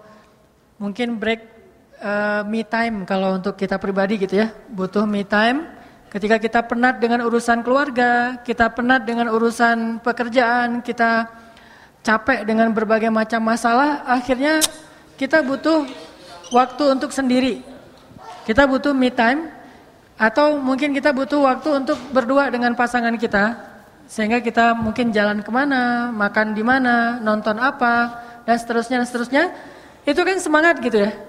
Speaker 1: mungkin break uh, me time kalau untuk kita pribadi gitu ya, butuh me time. Ketika kita penat dengan urusan keluarga, kita penat dengan urusan pekerjaan, kita capek dengan berbagai macam masalah, akhirnya kita butuh waktu untuk sendiri. Kita butuh me time atau mungkin kita butuh waktu untuk berdua dengan pasangan kita sehingga kita mungkin jalan ke mana, makan di mana, nonton apa dan seterusnya dan seterusnya. Itu kan semangat gitu ya.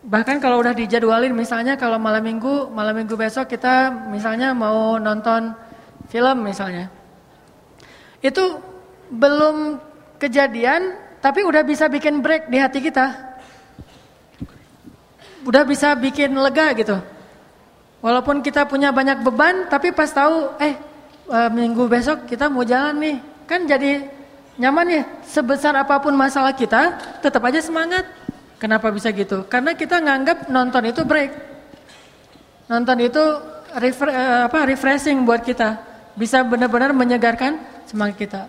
Speaker 1: Bahkan kalau udah dijadwalin misalnya kalau malam minggu, malam minggu besok kita misalnya mau nonton film misalnya. Itu belum kejadian tapi udah bisa bikin break di hati kita. Udah bisa bikin lega gitu. Walaupun kita punya banyak beban tapi pas tahu eh, eh minggu besok kita mau jalan nih. Kan jadi nyaman ya. Sebesar apa pun masalah kita tetap aja semangat. Kenapa bisa gitu? Karena kita nganggap nonton itu break. Nonton itu refre eh, apa refreshing buat kita. Bisa benar-benar menyegarkan semangat kita.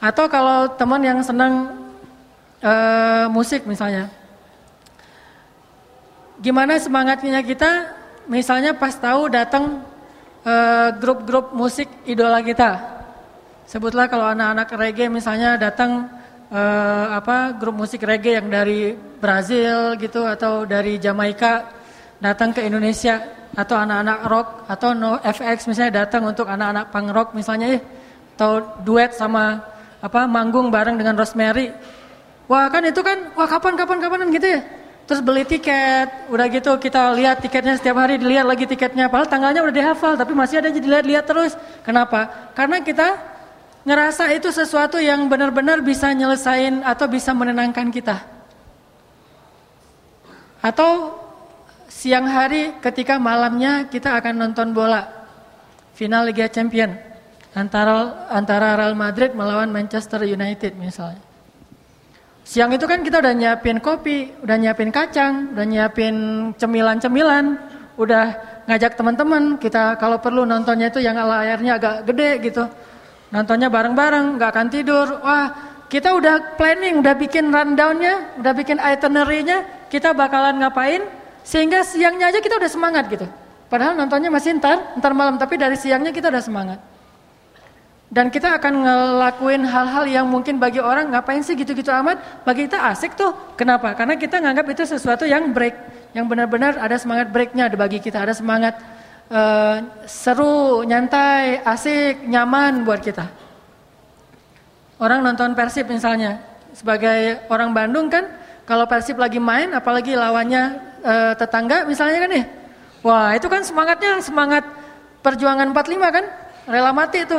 Speaker 1: Atau kalau teman yang senang uh, musik misalnya. gimana semangatnya kita misalnya pas tahu datang uh, grup-grup musik idola kita. Sebutlah kalau anak-anak reggae misalnya datang uh, apa grup musik reggae yang dari Brazil gitu atau dari Jamaika datang ke Indonesia atau anak-anak rock atau no FX misalnya datang untuk anak-anak punk rock misalnya ya atau duet sama apa manggung bareng dengan Rosemary. Wah kan itu kan wah kapan kapan kapanan gitu ya. Terus beli tiket, udah gitu kita lihat tiketnya setiap hari dilihat lagi tiketnya. Padahal tanggalnya udah dihafal tapi masih ada jadi lihat-lihat terus. Kenapa? Karena kita ngerasa itu sesuatu yang benar-benar bisa nyelesain atau bisa menenangkan kita. Atau siang hari ketika malamnya kita akan nonton bola final Liga Champion antara antara Real Madrid melawan Manchester United misalnya. Siang itu kan kita udah nyiapin kopi, udah nyiapin kacang, udah nyiapin cemilan-cemilan, udah ngajak teman-teman kita kalau perlu nontonnya itu yang layarnya agak gede gitu. Nontonnya bareng-bareng, nggak akan tidur. Wah, kita udah planning, udah bikin rundownnya, udah bikin itinerary-nya, kita bakalan ngapain, sehingga siangnya aja kita udah semangat gitu. Padahal nontonnya masih ntar, ntar malam, tapi dari siangnya kita udah semangat. Dan kita akan ngelakuin hal-hal yang mungkin bagi orang ngapain sih gitu-gitu amat, bagi kita asik tuh. Kenapa? Karena kita nganggap itu sesuatu yang break, yang benar-benar ada semangat breaknya bagi kita, ada semangat uh, seru, nyantai, asik, nyaman buat kita. Orang nonton Persib misalnya, sebagai orang Bandung kan, kalau Persib lagi main, apalagi lawannya uh, tetangga misalnya kan nih, wah itu kan semangatnya semangat perjuangan 45 kan, rela mati itu.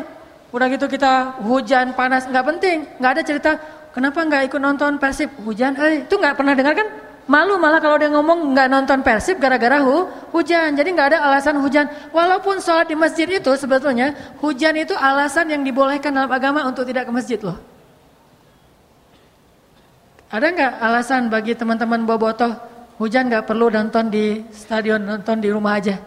Speaker 1: Udah gitu kita hujan, panas, nggak penting. Nggak ada cerita, kenapa nggak ikut nonton Persib? Hujan, eh itu nggak pernah dengar kan? Malu malah kalau dia ngomong nggak nonton Persib gara-gara hu, hujan. Jadi nggak ada alasan hujan. Walaupun sholat di masjid itu sebetulnya hujan itu alasan yang dibolehkan dalam agama untuk tidak ke masjid loh. Ada nggak alasan bagi teman-teman bobotoh hujan nggak perlu nonton di stadion, nonton di rumah aja?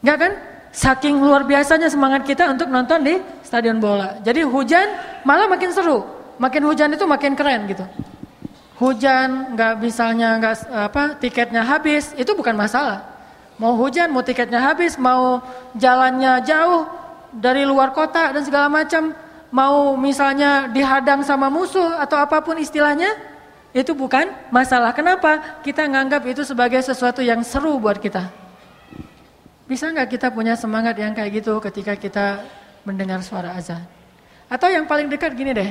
Speaker 1: Nggak kan? Saking luar biasanya semangat kita untuk nonton di stadion bola. Jadi hujan malah makin seru. Makin hujan itu makin keren gitu. Hujan nggak misalnya nggak apa tiketnya habis itu bukan masalah. Mau hujan, mau tiketnya habis, mau jalannya jauh dari luar kota dan segala macam, mau misalnya dihadang sama musuh atau apa pun istilahnya, itu bukan masalah. Kenapa? Kita nganggap itu sebagai sesuatu yang seru buat kita. Bisa nggak kita punya semangat yang kayak gitu ketika kita mendengar suara azan? Atau yang paling dekat gini deh,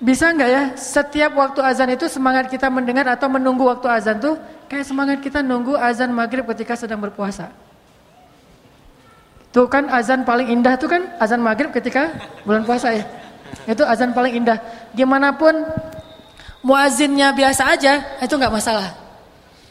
Speaker 1: bisa nggak ya setiap waktu azan itu semangat kita mendengar atau menunggu waktu azan tuh kayak semangat kita nunggu azan maghrib ketika sedang berpuasa. Tuh kan azan paling indah tuh kan azan maghrib ketika bulan puasa ya. Itu azan paling indah. Gimana pun muazinnya biasa aja itu nggak masalah.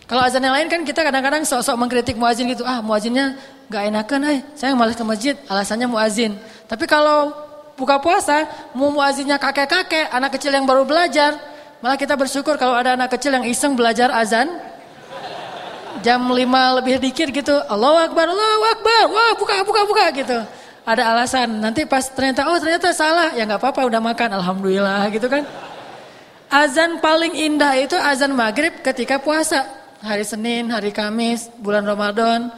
Speaker 1: Kalau azan yang lain kan kita kadang-kadang sok-sok mengkritik muazin gitu. Ah muazinnya gak enakan eh. Saya malas ke masjid alasannya muazin. Tapi kalau buka puasa mau muazinnya kakek-kakek, anak kecil yang baru belajar. Malah kita bersyukur kalau ada anak kecil yang iseng belajar azan. Jam 5 lebih dikit gitu. Allah Akbar, Allah Akbar. Wah buka, buka, buka gitu. Ada alasan. Nanti pas ternyata, oh ternyata salah. Ya gak apa-apa udah makan. Alhamdulillah gitu kan. Azan paling indah itu azan maghrib ketika puasa hari Senin, hari Kamis, bulan Ramadan,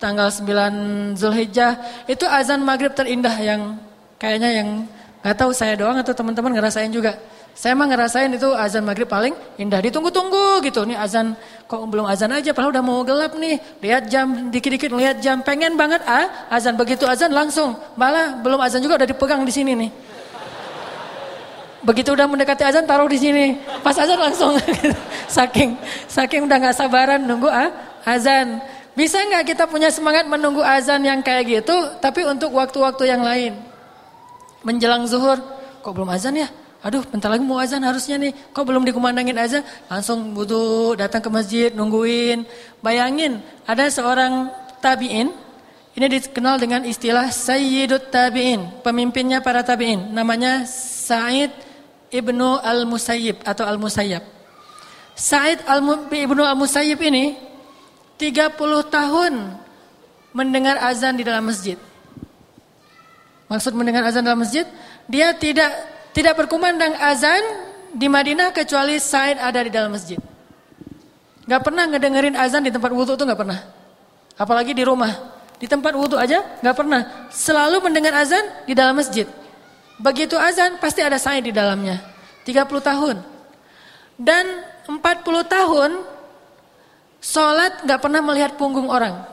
Speaker 1: tanggal 9 Zulhijjah, itu azan maghrib terindah yang kayaknya yang nggak tahu saya doang atau teman-teman ngerasain juga. Saya emang ngerasain itu azan maghrib paling indah. Ditunggu-tunggu gitu. Nih azan kok belum azan aja padahal udah mau gelap nih. Lihat jam dikit-dikit lihat jam. Pengen banget ah azan begitu azan langsung. Malah belum azan juga udah dipegang di sini nih. Begitu udah mendekati azan taruh di sini. Pas azan langsung saking saking udah nggak sabaran nunggu ah, azan. Bisa nggak kita punya semangat menunggu azan yang kayak gitu, tapi untuk waktu-waktu yang lain? Menjelang zuhur, kok belum azan ya? Aduh, bentar lagi mau azan harusnya nih. Kok belum dikumandangin azan? Langsung butuh datang ke masjid, nungguin. Bayangin, ada seorang tabi'in, ini dikenal dengan istilah Sayyidut Tabi'in, pemimpinnya para tabi'in. Namanya Sa'id Ibnu Al-Musayyib atau Al-Musayyab. Sa'id Al Ibnu Al-Musayyib ini 30 tahun mendengar azan di dalam masjid. Maksud mendengar azan dalam masjid, dia tidak tidak berkumandang azan di Madinah kecuali Sa'id ada di dalam masjid. Gak pernah ngedengerin azan di tempat wudhu tuh gak pernah. Apalagi di rumah. Di tempat wudhu aja gak pernah. Selalu mendengar azan di dalam masjid. Begitu azan pasti ada saya di dalamnya. 30 tahun. Dan 40 tahun sholat gak pernah melihat punggung orang.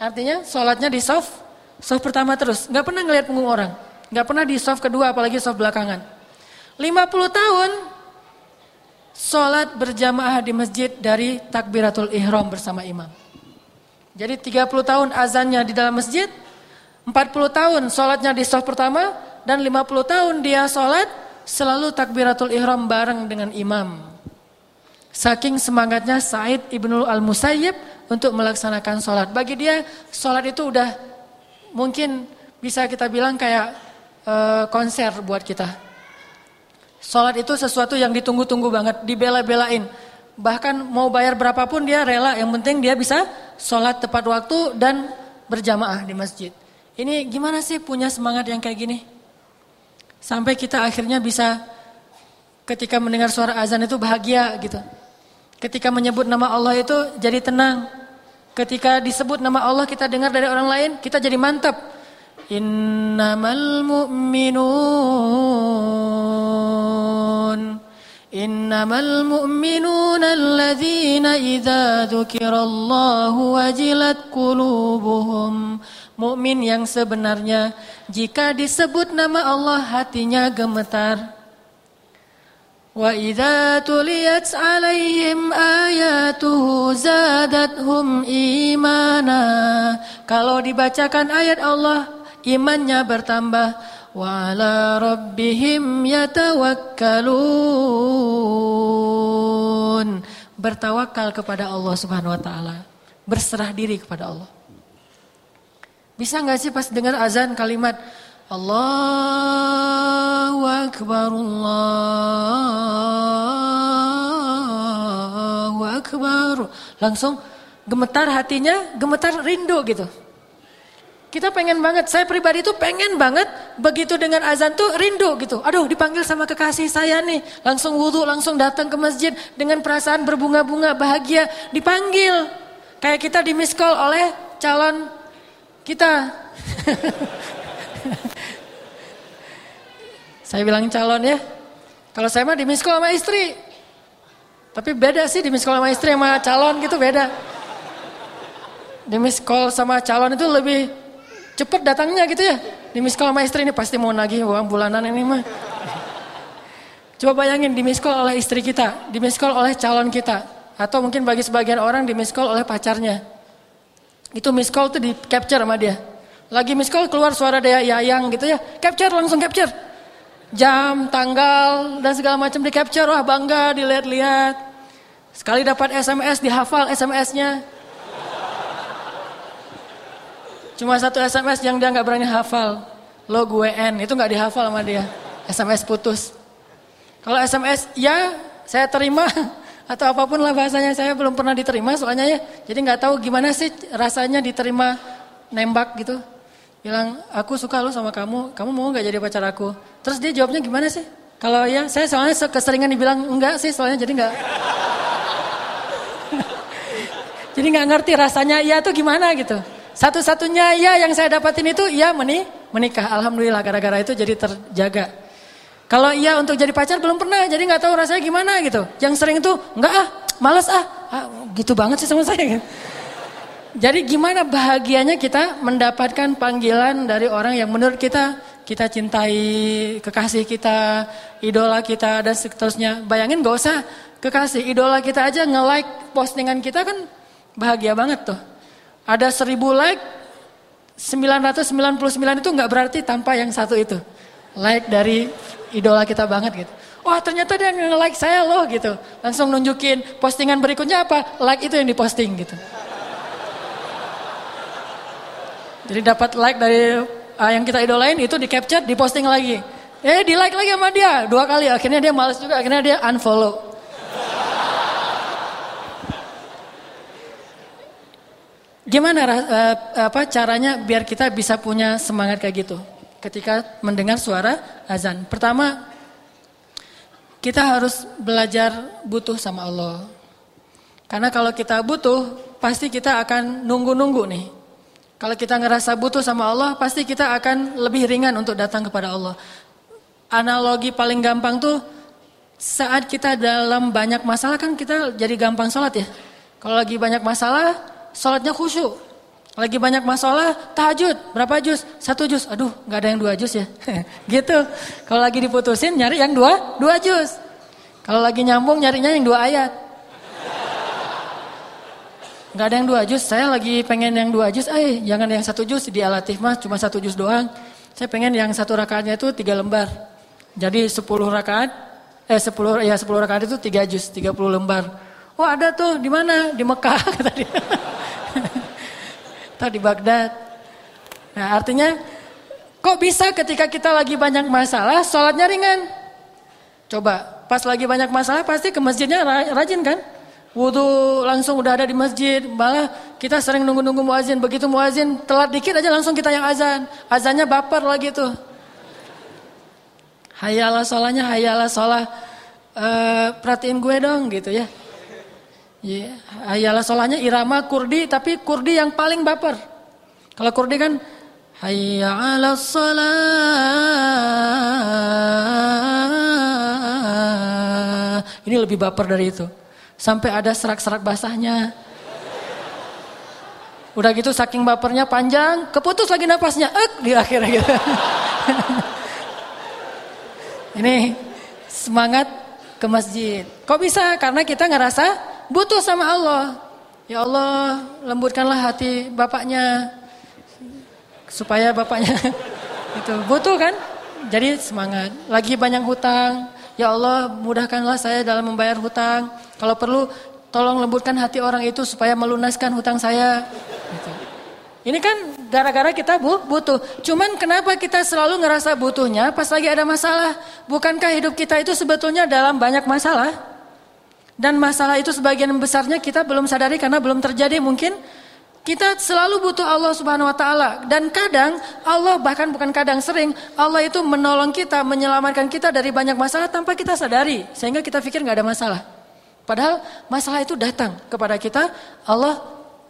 Speaker 1: Artinya sholatnya di soft, soft pertama terus. Gak pernah ngelihat punggung orang. Gak pernah di soft kedua apalagi soft belakangan. 50 tahun sholat berjamaah di masjid dari takbiratul ihram bersama imam. Jadi 30 tahun azannya di dalam masjid, 40 tahun sholatnya di soft pertama, dan 50 tahun dia sholat selalu takbiratul ihram bareng dengan imam. Saking semangatnya Said ibnu al-Musayyib untuk melaksanakan sholat. Bagi dia sholat itu udah mungkin bisa kita bilang kayak uh, konser buat kita. Sholat itu sesuatu yang ditunggu-tunggu banget, dibela-belain. Bahkan mau bayar berapapun dia rela, yang penting dia bisa sholat tepat waktu dan berjamaah di masjid. Ini gimana sih punya semangat yang kayak gini? Sampai kita akhirnya bisa ketika mendengar suara azan itu bahagia gitu. Ketika menyebut nama Allah itu jadi tenang. Ketika disebut nama Allah kita dengar dari orang lain, kita jadi mantap. Innamal mu'minun. Innamal mu'minun alladhina idza dzukirallahu wajilat qulubuhum. Mukmin yang sebenarnya jika disebut nama Allah hatinya gemetar Idza tuliyat 'alaihim ayatuhu zadathum imana. Kalau dibacakan ayat Allah imannya bertambah. Wa rabbihim yatawakkalun. Bertawakal kepada Allah Subhanahu wa taala. Berserah diri kepada Allah. Bisa nggak sih pas dengar azan kalimat Allahu akbar Allahu akbar langsung gemetar hatinya gemetar rindu gitu kita pengen banget, saya pribadi itu pengen banget begitu dengan azan tuh rindu gitu. Aduh dipanggil sama kekasih saya nih, langsung wudhu, langsung datang ke masjid dengan perasaan berbunga-bunga bahagia dipanggil. Kayak kita di miss call oleh calon kita. saya bilang calon ya. Kalau saya mah di miss call sama istri. Tapi beda sih di miss call sama istri sama calon gitu beda. Di miss call sama calon itu lebih cepet datangnya gitu ya. Di miskol sama istri ini pasti mau nagih uang bulanan ini mah. Coba bayangin di miskol oleh istri kita, di miskol oleh calon kita. Atau mungkin bagi sebagian orang di miskol oleh pacarnya. Itu miskol tuh di capture sama dia. Lagi miskol keluar suara dia yayang gitu ya. Capture langsung capture. Jam, tanggal, dan segala macam di capture. Wah bangga dilihat-lihat. Sekali dapat SMS dihafal SMS-nya. Cuma satu SMS yang dia nggak berani hafal. Lo gue N, itu nggak dihafal sama dia. SMS putus. Kalau SMS ya saya terima atau apa pun lah bahasanya saya belum pernah diterima soalnya ya. Jadi nggak tahu gimana sih rasanya diterima nembak gitu. Bilang aku suka lo sama kamu, kamu mau nggak jadi pacar aku? Terus dia jawabnya gimana sih? Kalau ya saya soalnya keseringan dibilang enggak sih soalnya jadi nggak. jadi nggak ngerti rasanya iya tuh gimana gitu. Satu-satunya ya yang saya dapatin itu ya meni menikah. Alhamdulillah gara-gara itu jadi terjaga. Kalau iya untuk jadi pacar belum pernah, jadi nggak tahu rasanya gimana gitu. Yang sering itu nggak ah, males ah, ah gitu banget sih sama saya. Jadi gimana bahagianya kita mendapatkan panggilan dari orang yang menurut kita kita cintai, kekasih kita, idola kita dan seterusnya. Bayangin gak usah kekasih, idola kita aja nge-like postingan kita kan bahagia banget tuh. Ada seribu like, 999 itu nggak berarti tanpa yang satu itu. Like dari idola kita banget gitu. Wah ternyata dia nge-like saya loh gitu. Langsung nunjukin postingan berikutnya apa? Like itu yang diposting gitu. Jadi dapat like dari uh, yang kita idolain itu di capture, di posting lagi. Eh di like lagi sama dia dua kali. Akhirnya dia males juga, akhirnya dia unfollow. Gimana uh, apa caranya biar kita bisa punya semangat kayak gitu ketika mendengar suara azan? Pertama, kita harus belajar butuh sama Allah. Karena kalau kita butuh, pasti kita akan nunggu-nunggu nih. Kalau kita ngerasa butuh sama Allah, pasti kita akan lebih ringan untuk datang kepada Allah. Analogi paling gampang tuh saat kita dalam banyak masalah kan kita jadi gampang sholat ya. Kalau lagi banyak masalah, sholatnya khusyuk. Lagi banyak masalah, tahajud, berapa juz? Satu juz, aduh nggak ada yang dua juz ya. gitu. Kalau lagi diputusin nyari yang dua, dua juz. Kalau lagi nyambung nyarinya yang dua ayat. Gak ada yang dua juz, saya lagi pengen yang dua juz, eh jangan yang satu juz, di alatif mah cuma satu juz doang. Saya pengen yang satu rakaatnya itu tiga lembar. Jadi sepuluh rakaat, eh sepuluh ya sepuluh rakaat itu tiga juz, tiga puluh lembar. Oh ada tuh, di mana? Di Mekah kata dia. Atau di Baghdad. Nah artinya, kok bisa ketika kita lagi banyak masalah, sholatnya ringan? Coba, pas lagi banyak masalah pasti ke masjidnya rajin kan? Wudhu langsung udah ada di masjid. Malah kita sering nunggu-nunggu muazin. Begitu muazin telat dikit aja langsung kita yang azan. Azannya baper lagi tuh. Hayalah sholahnya, hayalah sholah. Uh, perhatiin gue dong gitu ya. Ya, hayalah sholahnya irama kurdi tapi kurdi yang paling baper. Kalau kurdi kan hayya ala Ini lebih baper dari itu. Sampai ada serak-serak basahnya. Udah gitu saking bapernya panjang, keputus lagi napasnya, ek di akhirnya gitu. Ini semangat ke masjid. Kok bisa? Karena kita ngerasa butuh sama Allah. Ya Allah, lembutkanlah hati bapaknya supaya bapaknya itu butuh kan? Jadi semangat. Lagi banyak hutang, Ya Allah mudahkanlah saya dalam membayar hutang. Kalau perlu tolong lembutkan hati orang itu supaya melunaskan hutang saya. Gitu. Ini kan gara-gara kita bu, butuh. Cuman kenapa kita selalu ngerasa butuhnya pas lagi ada masalah? Bukankah hidup kita itu sebetulnya dalam banyak masalah? Dan masalah itu sebagian besarnya kita belum sadari karena belum terjadi mungkin kita selalu butuh Allah Subhanahu wa taala dan kadang Allah bahkan bukan kadang sering Allah itu menolong kita, menyelamatkan kita dari banyak masalah tanpa kita sadari sehingga kita pikir nggak ada masalah. Padahal masalah itu datang kepada kita Allah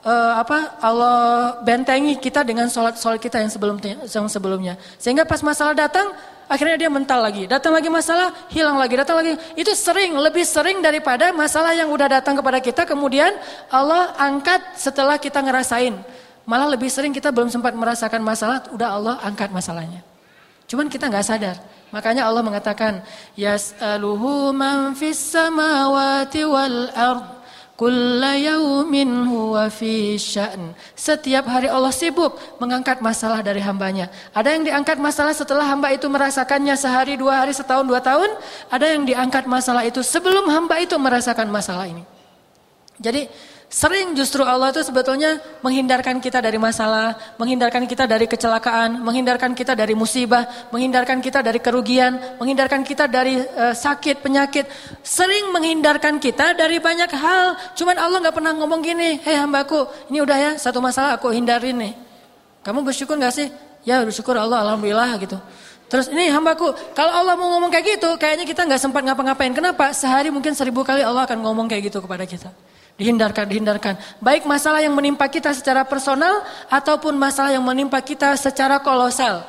Speaker 1: uh, apa Allah bentengi kita dengan sholat-sholat kita yang sebelum yang sebelumnya. Sehingga pas masalah datang Akhirnya dia mental lagi, datang lagi masalah, hilang lagi, datang lagi. Itu sering, lebih sering daripada masalah yang udah datang kepada kita, kemudian Allah angkat setelah kita ngerasain. Malah lebih sering kita belum sempat merasakan masalah, udah Allah angkat masalahnya. Cuman kita nggak sadar. Makanya Allah mengatakan, Yas'aluhu man fis samawati wal ard huwa fi. Setiap hari Allah sibuk mengangkat masalah dari hambanya. Ada yang diangkat masalah setelah hamba itu merasakannya sehari, dua hari, setahun, dua tahun. Ada yang diangkat masalah itu sebelum hamba itu merasakan masalah ini. Jadi Sering justru Allah itu sebetulnya menghindarkan kita dari masalah, menghindarkan kita dari kecelakaan, menghindarkan kita dari musibah, menghindarkan kita dari kerugian, menghindarkan kita dari uh, sakit, penyakit. Sering menghindarkan kita dari banyak hal. Cuman Allah nggak pernah ngomong gini, hei hambaku, ini udah ya satu masalah aku hindarin nih. Kamu bersyukur nggak sih? Ya bersyukur Allah, alhamdulillah gitu. Terus ini hambaku, kalau Allah mau ngomong kayak gitu, kayaknya kita nggak sempat ngapa-ngapain. Kenapa? Sehari mungkin seribu kali Allah akan ngomong kayak gitu kepada kita. Dihindarkan, dihindarkan. Baik masalah yang menimpa kita secara personal ataupun masalah yang menimpa kita secara kolosal.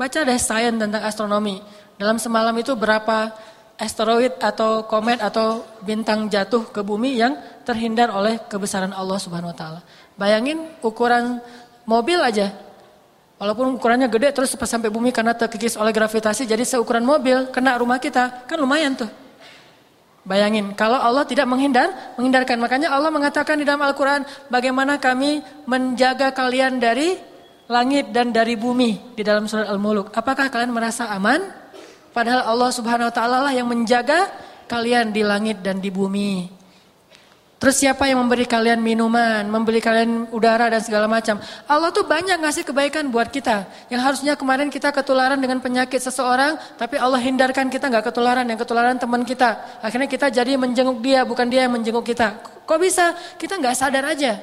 Speaker 1: Baca deh sains tentang astronomi. Dalam semalam itu berapa asteroid atau komet atau bintang jatuh ke bumi yang terhindar oleh kebesaran Allah Subhanahu wa taala. Bayangin ukuran mobil aja. Walaupun ukurannya gede terus sampai bumi karena terkikis oleh gravitasi jadi seukuran mobil kena rumah kita, kan lumayan tuh. Bayangin, kalau Allah tidak menghindar, menghindarkan. Makanya Allah mengatakan di dalam Al-Quran, bagaimana kami menjaga kalian dari langit dan dari bumi di dalam surat Al-Muluk. Apakah kalian merasa aman? Padahal Allah subhanahu wa ta'ala lah yang menjaga kalian di langit dan di bumi. Terus siapa yang memberi kalian minuman, memberi kalian udara dan segala macam. Allah tuh banyak ngasih kebaikan buat kita. Yang harusnya kemarin kita ketularan dengan penyakit seseorang, tapi Allah hindarkan kita nggak ketularan, yang ketularan teman kita. Akhirnya kita jadi menjenguk dia, bukan dia yang menjenguk kita. Kok bisa? Kita nggak sadar aja.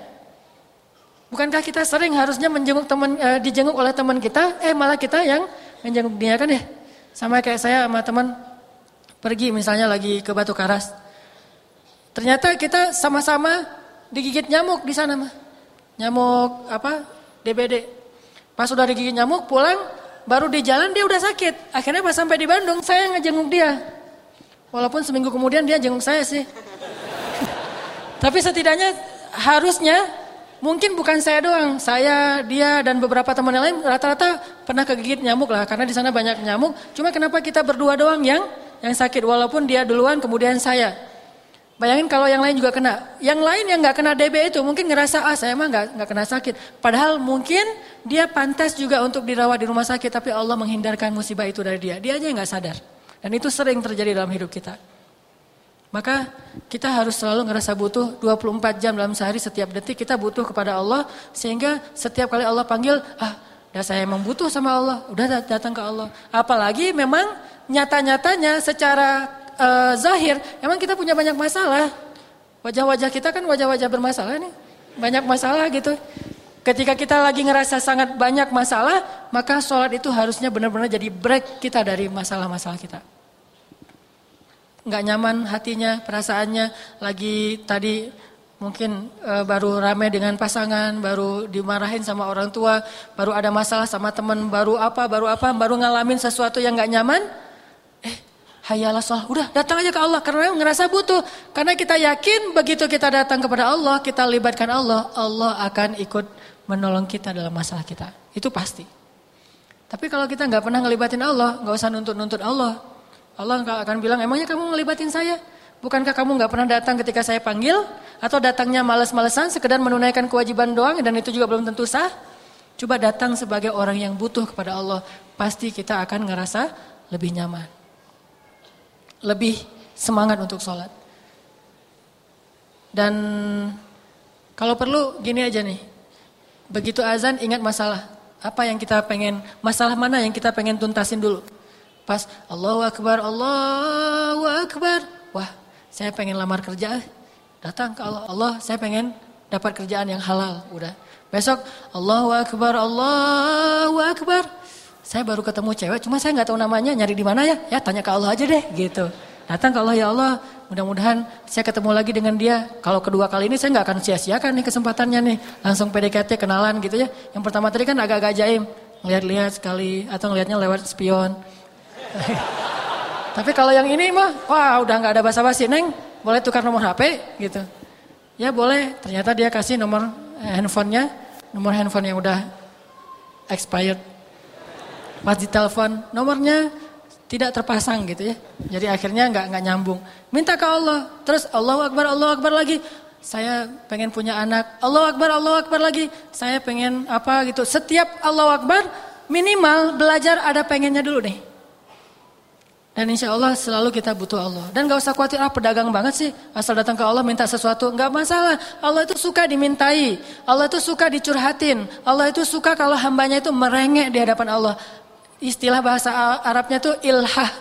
Speaker 1: Bukankah kita sering harusnya menjenguk teman, e, dijenguk oleh teman kita, eh malah kita yang menjenguk dia kan ya? Sama kayak saya sama teman pergi misalnya lagi ke Batu Karas Ternyata kita sama-sama digigit nyamuk di sana mah. Nyamuk apa? DBD. Pas sudah digigit nyamuk pulang baru di jalan dia udah sakit. Akhirnya pas sampai di Bandung saya ngejenguk dia. Walaupun seminggu kemudian dia jenguk saya sih. Tapi setidaknya harusnya mungkin bukan saya doang, saya, dia dan beberapa teman yang lain rata-rata pernah kegigit nyamuk lah karena di sana banyak nyamuk. Cuma kenapa kita berdua doang yang yang sakit walaupun dia duluan kemudian saya. Bayangin kalau yang lain juga kena. Yang lain yang nggak kena DB itu mungkin ngerasa ah saya mah nggak nggak kena sakit. Padahal mungkin dia pantas juga untuk dirawat di rumah sakit tapi Allah menghindarkan musibah itu dari dia. Dia aja nggak sadar. Dan itu sering terjadi dalam hidup kita. Maka kita harus selalu ngerasa butuh 24 jam dalam sehari setiap detik kita butuh kepada Allah sehingga setiap kali Allah panggil ah dah saya emang butuh sama Allah udah datang ke Allah. Apalagi memang nyata-nyatanya secara uh, zahir emang kita punya banyak masalah. Wajah-wajah kita kan wajah-wajah bermasalah nih. Banyak masalah gitu. Ketika kita lagi ngerasa sangat banyak masalah, maka sholat itu harusnya benar-benar jadi break kita dari masalah-masalah kita nggak nyaman hatinya, perasaannya, lagi tadi mungkin e, baru rame dengan pasangan, baru dimarahin sama orang tua, baru ada masalah sama teman, baru apa, baru apa, baru ngalamin sesuatu yang nggak nyaman, hayalah sholat, udah datang aja ke Allah karena ngerasa butuh, karena kita yakin begitu kita datang kepada Allah, kita libatkan Allah, Allah akan ikut menolong kita dalam masalah kita, itu pasti. Tapi kalau kita nggak pernah ngelibatin Allah, nggak usah nuntut-nuntut Allah, Allah akan bilang, emangnya kamu ngelibatin saya? Bukankah kamu nggak pernah datang ketika saya panggil? Atau datangnya males-malesan, sekedar menunaikan kewajiban doang dan itu juga belum tentu sah? Coba datang sebagai orang yang butuh kepada Allah. Pasti kita akan ngerasa lebih nyaman. Lebih semangat untuk sholat. Dan kalau perlu gini aja nih. Begitu azan ingat masalah. Apa yang kita pengen, masalah mana yang kita pengen tuntasin dulu. Pas Allahu Akbar, Allahu Akbar. Wah, saya pengen lamar kerja. Datang ke Allah, Allah saya pengen dapat kerjaan yang halal. Udah. Besok Allahu Akbar, Allahu Akbar. Saya baru ketemu cewek, cuma saya nggak tahu namanya, nyari di mana ya? Ya tanya ke Allah aja deh, gitu. Datang ke Allah ya Allah, mudah-mudahan saya ketemu lagi dengan dia. Kalau kedua kali ini saya nggak akan sia-siakan nih kesempatannya nih, langsung PDKT kenalan gitu ya. Yang pertama tadi kan agak-agak jaim, ngeliat-liat sekali atau ngeliatnya lewat spion. Tapi kalau yang ini mah, wah udah nggak ada basa-basi, neng boleh tukar nomor HP gitu. Ya boleh, ternyata dia kasih nomor handphonenya, nomor handphone yang udah expired. Pas ditelepon, nomornya tidak terpasang gitu ya. Jadi akhirnya nggak nggak nyambung. Minta ke Allah, terus Allah Akbar, Allah Akbar lagi. Saya pengen punya anak, Allah Akbar, Allah Akbar lagi. Saya pengen apa gitu. Setiap Allah Akbar minimal belajar ada pengennya dulu nih. Dan insya Allah selalu kita butuh Allah. Dan gak usah khawatir, ah pedagang banget sih. Asal datang ke Allah minta sesuatu. Gak masalah. Allah itu suka dimintai. Allah itu suka dicurhatin. Allah itu suka kalau hambanya itu merengek di hadapan Allah. Istilah bahasa Arabnya itu ilhah.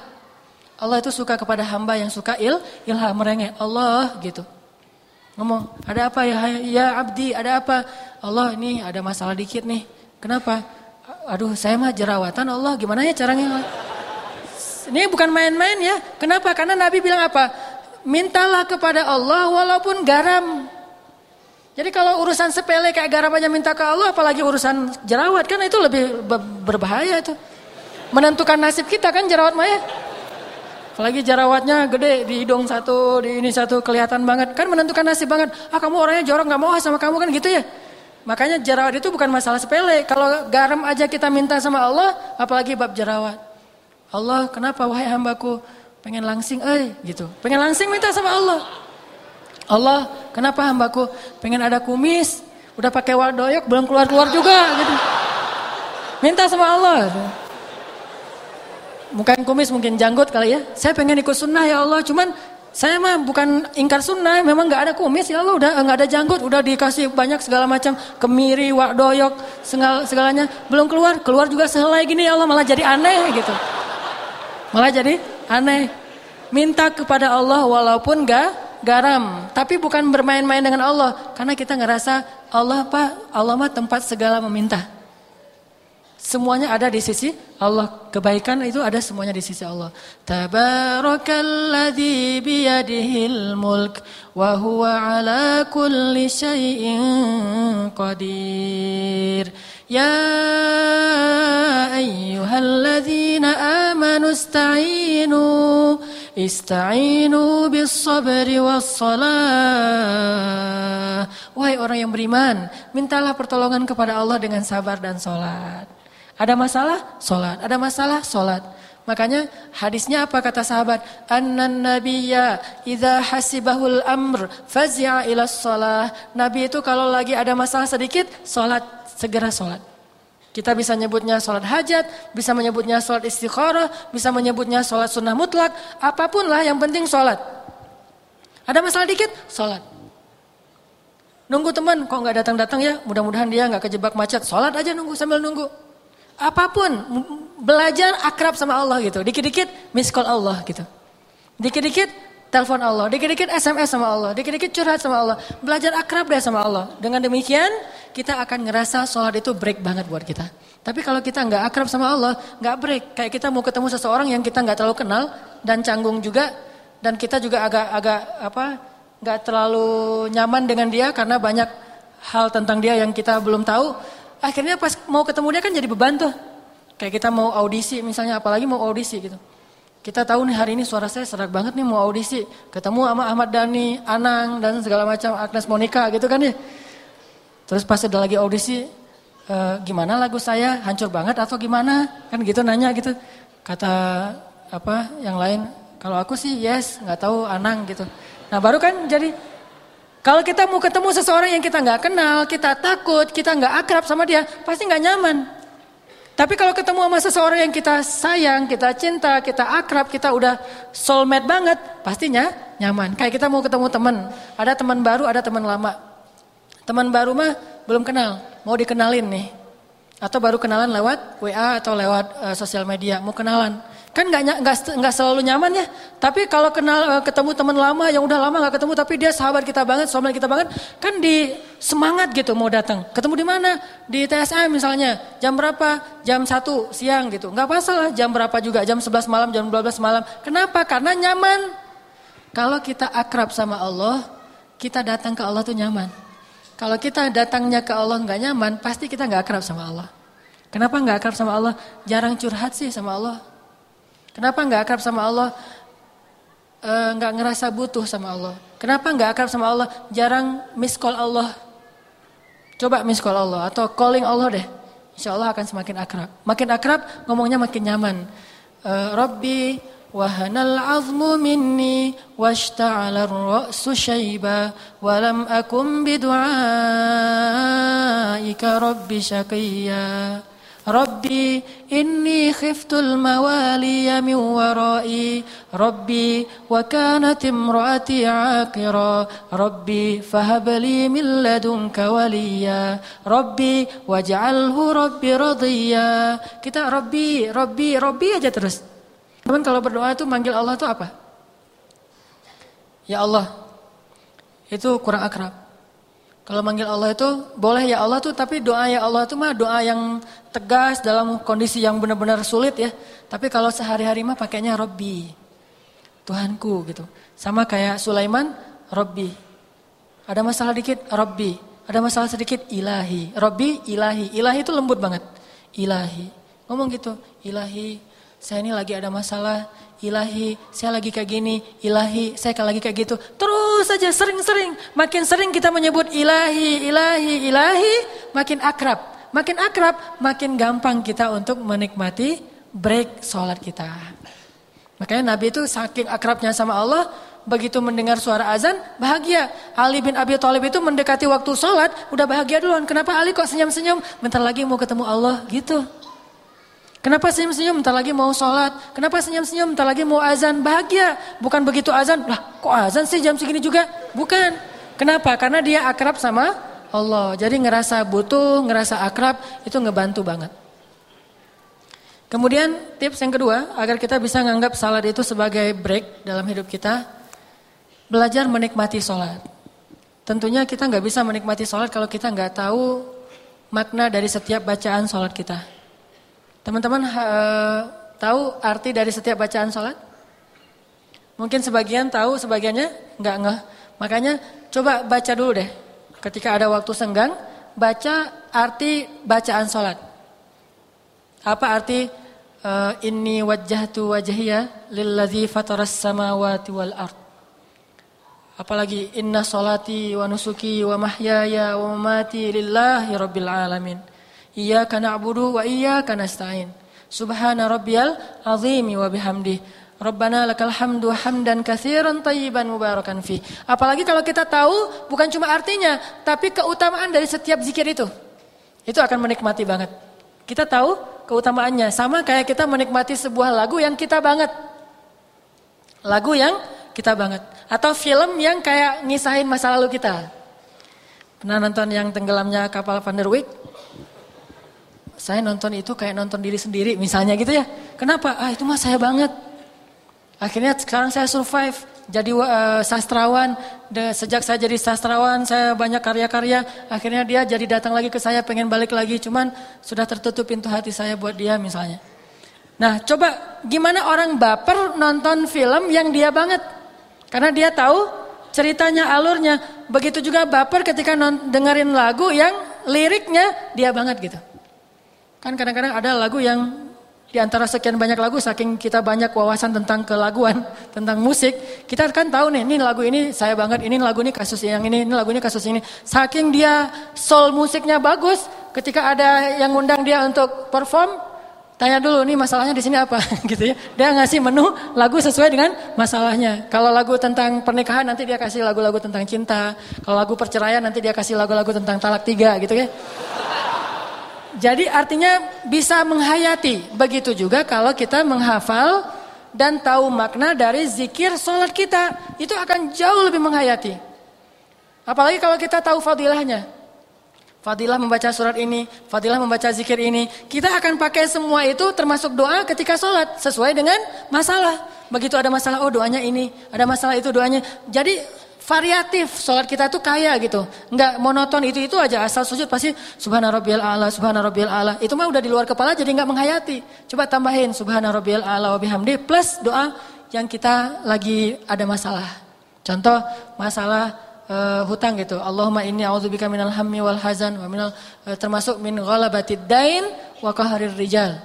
Speaker 1: Allah itu suka kepada hamba yang suka il, ilhah merengek. Allah gitu. Ngomong, ada apa ya, ya abdi, ada apa? Allah ini ada masalah dikit nih. Kenapa? Aduh saya mah jerawatan Allah, gimana ya caranya? Ini bukan main-main ya. Kenapa? Karena Nabi bilang apa? Mintalah kepada Allah walaupun garam. Jadi kalau urusan sepele kayak garam aja minta ke Allah, apalagi urusan jerawat kan itu lebih berbahaya itu. Menentukan nasib kita kan jerawat maya. Apalagi jerawatnya gede di hidung satu, di ini satu kelihatan banget. Kan menentukan nasib banget. Ah kamu orangnya jorok nggak mau ah sama kamu kan gitu ya. Makanya jerawat itu bukan masalah sepele. Kalau garam aja kita minta sama Allah, apalagi bab jerawat. Allah kenapa wahai hambaku pengen langsing eh gitu. Pengen langsing minta sama Allah. Allah kenapa hambaku pengen ada kumis udah pakai wardoyok belum keluar-keluar juga gitu. Minta sama Allah. Bukan kumis mungkin janggut kali ya. Saya pengen ikut sunnah ya Allah cuman saya mah bukan ingkar sunnah, memang nggak ada kumis ya Allah, udah nggak ada janggut, udah dikasih banyak segala macam kemiri, wardoyok, segala segalanya, belum keluar, keluar juga sehelai gini ya Allah malah jadi aneh gitu. Malah jadi aneh. Minta kepada Allah walaupun gak garam. Tapi bukan bermain-main dengan Allah. Karena kita ngerasa Allah apa? Allah mah tempat segala meminta. Semuanya ada di sisi Allah. Kebaikan itu ada semuanya di sisi Allah. Tabarakalladzi biyadihil mulk wa huwa ala kulli syai'in qadir. Ya ayyuhalladzina amanu ista'inu ista'inu bis sabri was salah. Wahai orang yang beriman, mintalah pertolongan kepada Allah dengan sabar dan salat. Ada masalah? Sholat. Ada masalah? Sholat. Makanya hadisnya apa kata sahabat? Annan nabiyya idza hasibahul amr fazi'a ila shalah. Nabi itu kalau lagi ada masalah sedikit, sholat, segera sholat. Kita bisa menyebutnya sholat hajat, bisa menyebutnya sholat istikharah, bisa menyebutnya sholat sunnah mutlak, apa pun lah yang penting sholat. Ada masalah dikit, sholat. Nunggu teman, kok nggak datang-datang ya? Mudah-mudahan dia nggak kejebak macet. Sholat aja nunggu sambil nunggu. Apa pun, belajar akrab sama Allah gitu. Dikit-dikit miss call Allah gitu. Dikit-dikit telepon Allah, dikit-dikit SMS sama Allah, dikit-dikit curhat sama Allah. Belajar akrab deh sama Allah. Dengan demikian, kita akan ngerasa sholat itu break banget buat kita. Tapi kalau kita nggak akrab sama Allah, nggak break. Kayak kita mau ketemu seseorang yang kita nggak terlalu kenal dan canggung juga, dan kita juga agak-agak apa, nggak terlalu nyaman dengan dia karena banyak hal tentang dia yang kita belum tahu. Akhirnya pas mau ketemu dia kan jadi beban tuh. Kayak kita mau audisi misalnya, apalagi mau audisi gitu. Kita tahu nih hari ini suara saya serak banget nih mau audisi. Ketemu sama Ahmad Dhani, Anang, dan segala macam, Agnes Monica gitu kan ya. Terus pas ada lagi audisi, e, gimana lagu saya, hancur banget atau gimana? Kan gitu nanya gitu. Kata apa yang lain, kalau aku sih yes, nggak tahu Anang gitu. Nah baru kan jadi kalau kita mau ketemu seseorang yang kita nggak kenal, kita takut, kita nggak akrab sama dia, pasti nggak nyaman. Tapi kalau ketemu sama seseorang yang kita sayang, kita cinta, kita akrab, kita udah soulmate banget, pastinya nyaman. Kayak kita mau ketemu teman, ada teman baru, ada teman lama. Teman baru mah belum kenal, mau dikenalin nih. Atau baru kenalan lewat WA atau lewat uh, sosial media, mau kenalan. Kan nggak nggak selalu nyaman ya. Tapi kalau kenal eh, ketemu teman lama yang udah lama nggak ketemu tapi dia sahabat kita banget, sahabat kita banget, kan di semangat gitu mau datang. Ketemu di mana? Di TSM misalnya. Jam berapa? Jam 1 siang gitu. Nggak masalah. Jam berapa juga? Jam 11 malam, jam 12 malam. Kenapa? Karena nyaman. Kalau kita akrab sama Allah, kita datang ke Allah tuh nyaman. Kalau kita datangnya ke Allah nggak nyaman, pasti kita nggak akrab sama Allah. Kenapa nggak akrab sama Allah? Jarang curhat sih sama Allah. Kenapa nggak akrab sama Allah? E, nggak ngerasa butuh sama Allah. Kenapa nggak akrab sama Allah? Jarang miss call Allah. Coba miss call Allah atau calling Allah deh. Insya Allah akan semakin akrab. Makin akrab ngomongnya makin nyaman. E, Rabbi wahanal azmu minni washta'ala ar-ra'su syaiba wa lam akum bidu'aika rabbi syaqiyya. ربي إني خفت الموالي من ورائي ربي وكانت امرأتي عاقرا ربي فهب لي من لدنك وليا ربي واجعله ربي رضيا kita Rabbi, Rabbi, Rabbi aja terus teman kalau berdoa itu manggil Allah itu apa? Ya Allah itu kurang akrab kalau manggil Allah itu boleh ya Allah tuh tapi doa ya Allah itu mah doa yang tegas dalam kondisi yang benar-benar sulit ya. Tapi kalau sehari-hari mah pakainya Robbi. Tuhanku gitu. Sama kayak Sulaiman, Robbi. Ada masalah dikit, Robbi. Ada masalah sedikit, Ilahi. Robbi, Ilahi. Ilahi itu lembut banget. Ilahi. Ngomong gitu, Ilahi. Saya ini lagi ada masalah, ilahi, saya lagi kayak gini, ilahi, saya lagi kayak gitu. Terus saja sering-sering, makin sering kita menyebut ilahi, ilahi, ilahi, makin akrab. Makin akrab, makin gampang kita untuk menikmati break sholat kita. Makanya Nabi itu saking akrabnya sama Allah, begitu mendengar suara azan, bahagia. Ali bin Abi Thalib itu mendekati waktu sholat, udah bahagia duluan. Kenapa Ali kok senyum-senyum? Bentar lagi mau ketemu Allah, gitu. Kenapa senyum-senyum? Bentar lagi mau sholat. Kenapa senyum-senyum? Bentar lagi mau azan. Bahagia. Bukan begitu azan. Lah kok azan sih jam segini juga? Bukan. Kenapa? Karena dia akrab sama Allah. Jadi ngerasa butuh, ngerasa akrab. Itu ngebantu banget. Kemudian tips yang kedua. Agar kita bisa nganggap salat itu sebagai break dalam hidup kita. Belajar menikmati sholat. Tentunya kita nggak bisa menikmati sholat kalau kita nggak tahu makna dari setiap bacaan sholat kita. Teman-teman uh, tahu arti dari setiap bacaan sholat? Mungkin sebagian tahu, sebagiannya nggak ngeh. Makanya coba baca dulu deh. Ketika ada waktu senggang, baca arti bacaan sholat. Apa arti uh, inni wajjahtu wajhiya lillazi fataras samawati wal ard. Apalagi inna salati wa nusuki wa mahyaya wa mamati lillahi rabbil alamin. Iyyaka na'budu wa iyyaka nasta'in. Subhana rabbiyal azimi wa bihamdi. Rabbana lakal hamdu hamdan katsiran tayyiban mubarakan fi. Apalagi kalau kita tahu bukan cuma artinya, tapi keutamaan dari setiap zikir itu. Itu akan menikmati banget. Kita tahu keutamaannya sama kayak kita menikmati sebuah lagu yang kita banget. Lagu yang kita banget atau film yang kayak ngisahin masa lalu kita. Pernah nonton yang tenggelamnya kapal Van der Wijk? Saya nonton itu kayak nonton diri sendiri misalnya gitu ya. Kenapa? Ah itu mah saya banget. Akhirnya sekarang saya survive jadi uh, sastrawan. De, sejak saya jadi sastrawan saya banyak karya-karya. Akhirnya dia jadi datang lagi ke saya pengen balik lagi. Cuman sudah tertutup pintu hati saya buat dia misalnya. Nah coba gimana orang baper nonton film yang dia banget. Karena dia tahu ceritanya alurnya. Begitu juga baper ketika dengerin lagu yang liriknya dia banget gitu. Kan kadang-kadang ada lagu yang di antara sekian banyak lagu, saking kita banyak wawasan tentang kelaguan, tentang musik, kita kan tahu nih, ini lagu ini saya banget, ini lagu ini kasus yang ini, ini lagu ini kasus ini. Saking dia soul musiknya bagus, ketika ada yang ngundang dia untuk perform, tanya dulu nih masalahnya di sini apa gitu ya. Dia ngasih menu lagu sesuai dengan masalahnya. Kalau lagu tentang pernikahan nanti dia kasih lagu-lagu tentang cinta. Kalau lagu perceraian nanti dia kasih lagu-lagu tentang talak tiga gitu ya. Jadi artinya bisa menghayati. Begitu juga kalau kita menghafal dan tahu makna dari zikir sholat kita. Itu akan jauh lebih menghayati. Apalagi kalau kita tahu fadilahnya. Fadilah membaca surat ini, fadilah membaca zikir ini. Kita akan pakai semua itu termasuk doa ketika sholat. Sesuai dengan masalah. Begitu ada masalah, oh doanya ini. Ada masalah itu doanya. Jadi variatif sholat kita tuh kaya gitu. Nggak monoton itu itu aja asal sujud pasti subhana rabbiyal a'la subhana rabbiyal a'la. Itu mah udah di luar kepala jadi nggak menghayati. Coba tambahin subhana rabbiyal a'la wa bihamdi plus doa yang kita lagi ada masalah. Contoh masalah uh, hutang gitu. Allahumma inni a'udzubika minal hammi wal hazan wa minal uh, termasuk min ghalabatid dain wa qaharir rijal.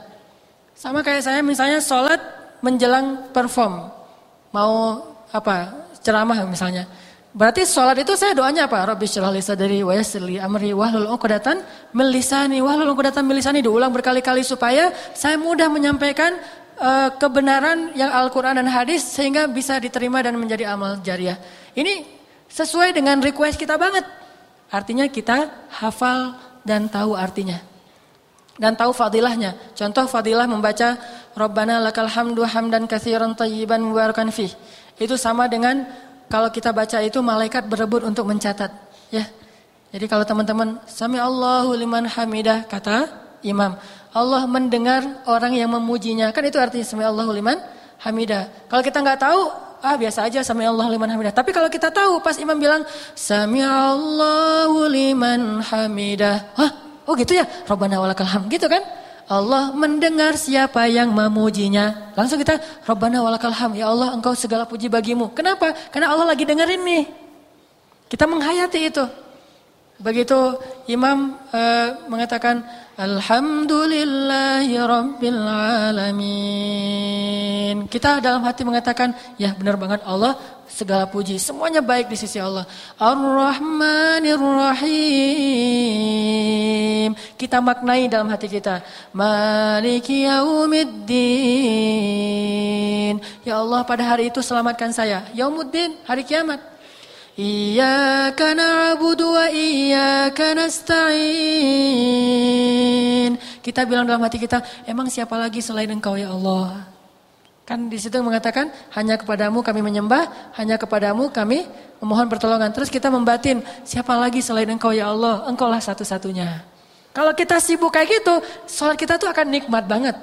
Speaker 1: Sama kayak saya misalnya sholat menjelang perform. Mau apa? Ceramah misalnya Berarti sholat itu saya doanya apa? Rabbi syrah li sadri wa yassir li amri wahlul 'uqdatan min lisani wahlul 'uqdatan min lisani diulang berkali-kali supaya saya mudah menyampaikan uh, kebenaran yang Al-Qur'an dan hadis sehingga bisa diterima dan menjadi amal jariah. Ini sesuai dengan request kita banget. Artinya kita hafal dan tahu artinya. Dan tahu fadilahnya. Contoh fadilah membaca Rabbana lakal hamdu hamdan katsiran tayyiban mubarakan fih. Itu sama dengan kalau kita baca itu malaikat berebut untuk mencatat, ya. Jadi kalau teman-teman sami Allahu liman hamidah kata imam, Allah mendengar orang yang memujinya. Kan itu artinya sami Allahu liman hamidah. Kalau kita nggak tahu, ah biasa aja sami Allahu liman hamidah. Tapi kalau kita tahu pas imam bilang sami Allahu liman hamidah. Hah? Oh gitu ya? Rabbana walakal hamd. Gitu kan? Allah mendengar siapa yang memujinya. Langsung kita, Rabbana walakal ham. Ya Allah engkau segala puji bagimu. Kenapa? Karena Allah lagi dengerin nih. Kita menghayati itu. Begitu imam uh, mengatakan, Alhamdulillahi Rabbil Alamin. Kita dalam hati mengatakan, ya benar banget Allah segala puji. Semuanya baik di sisi Allah. Ar-Rahmanir Rahim. Kita maknai dalam hati kita. Maliki Yaumiddin. Ya Allah pada hari itu selamatkan saya. Yaumuddin, hari kiamat. Na'budu wa iyyaka nasta'in. Kita bilang dalam hati kita, emang siapa lagi selain Engkau ya Allah? Kan di situ mengatakan hanya kepadamu kami menyembah, hanya kepadamu kami memohon pertolongan. Terus kita membatin, siapa lagi selain Engkau ya Allah? Engkaulah satu-satunya. Kalau kita sibuk kayak gitu, sholat kita tuh akan nikmat banget.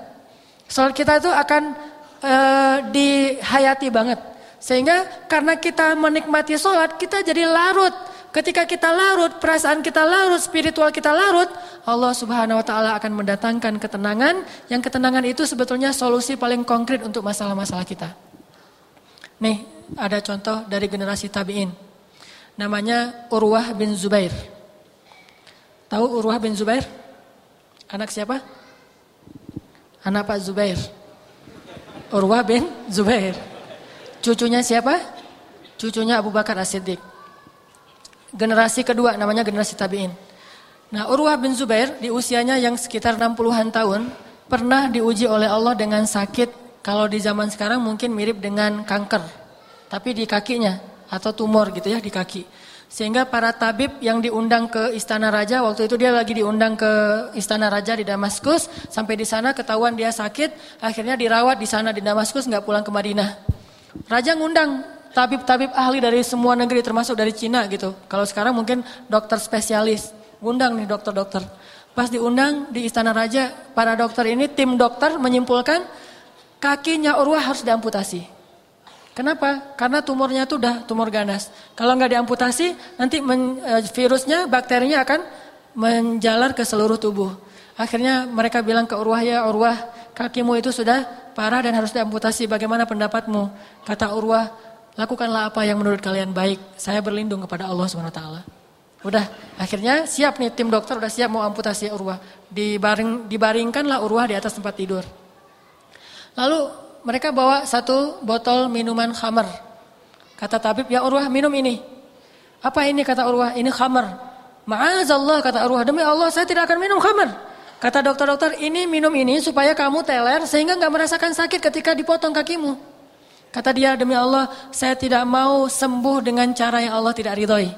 Speaker 1: Sholat kita tuh akan uh, dihayati banget. Sehingga karena kita menikmati sholat, kita jadi larut Ketika kita larut, perasaan kita larut, spiritual kita larut, Allah Subhanahu wa taala akan mendatangkan ketenangan yang ketenangan itu sebetulnya solusi paling konkret untuk masalah-masalah kita. Nih, ada contoh dari generasi tabi'in. Namanya Urwah bin Zubair. Tahu Urwah bin Zubair? Anak siapa? Anak Pak Zubair. Urwah bin Zubair. Cucunya siapa? Cucunya Abu Bakar As-Siddiq generasi kedua namanya generasi tabi'in. Nah Urwah bin Zubair di usianya yang sekitar 60-an tahun pernah diuji oleh Allah dengan sakit kalau di zaman sekarang mungkin mirip dengan kanker. Tapi di kakinya atau tumor gitu ya di kaki. Sehingga para tabib yang diundang ke istana raja waktu itu dia lagi diundang ke istana raja di Damaskus sampai di sana ketahuan dia sakit akhirnya dirawat di sana di Damaskus nggak pulang ke Madinah. Raja ngundang tabib-tabib ahli dari semua negeri termasuk dari Cina gitu. Kalau sekarang mungkin dokter spesialis, undang nih dokter-dokter. Pas diundang di Istana Raja, para dokter ini tim dokter menyimpulkan kakinya Urwah harus diamputasi. Kenapa? Karena tumornya itu udah tumor ganas. Kalau nggak diamputasi, nanti men, e, virusnya, bakterinya akan menjalar ke seluruh tubuh. Akhirnya mereka bilang ke Urwah, ya Urwah, kakimu itu sudah parah dan harus diamputasi. Bagaimana pendapatmu? Kata Urwah, lakukanlah apa yang menurut kalian baik. Saya berlindung kepada Allah Subhanahu wa taala. Udah, akhirnya siap nih tim dokter udah siap mau amputasi Urwah. Dibaring dibaringkanlah Urwah di atas tempat tidur. Lalu mereka bawa satu botol minuman khamar. Kata tabib, "Ya Urwah, minum ini." Apa ini kata Urwah? Ini khamar. Ma'azallah kata Urwah, "Demi Allah saya tidak akan minum khamar." Kata dokter-dokter, "Ini minum ini supaya kamu teler sehingga nggak merasakan sakit ketika dipotong kakimu." Kata dia, demi Allah, saya tidak mau sembuh dengan cara yang Allah tidak ridhoi.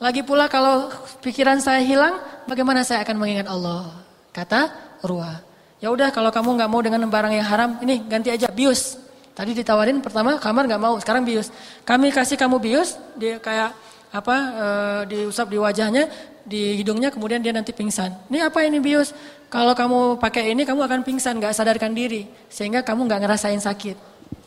Speaker 1: Lagi pula kalau pikiran saya hilang, bagaimana saya akan mengingat Allah? Kata Urwah. Ya udah kalau kamu nggak mau dengan barang yang haram, ini ganti aja bius. Tadi ditawarin pertama kamar nggak mau, sekarang bius. Kami kasih kamu bius, dia kayak apa e, diusap di wajahnya, di hidungnya, kemudian dia nanti pingsan. Ini apa ini bius? Kalau kamu pakai ini, kamu akan pingsan, nggak sadarkan diri, sehingga kamu nggak ngerasain sakit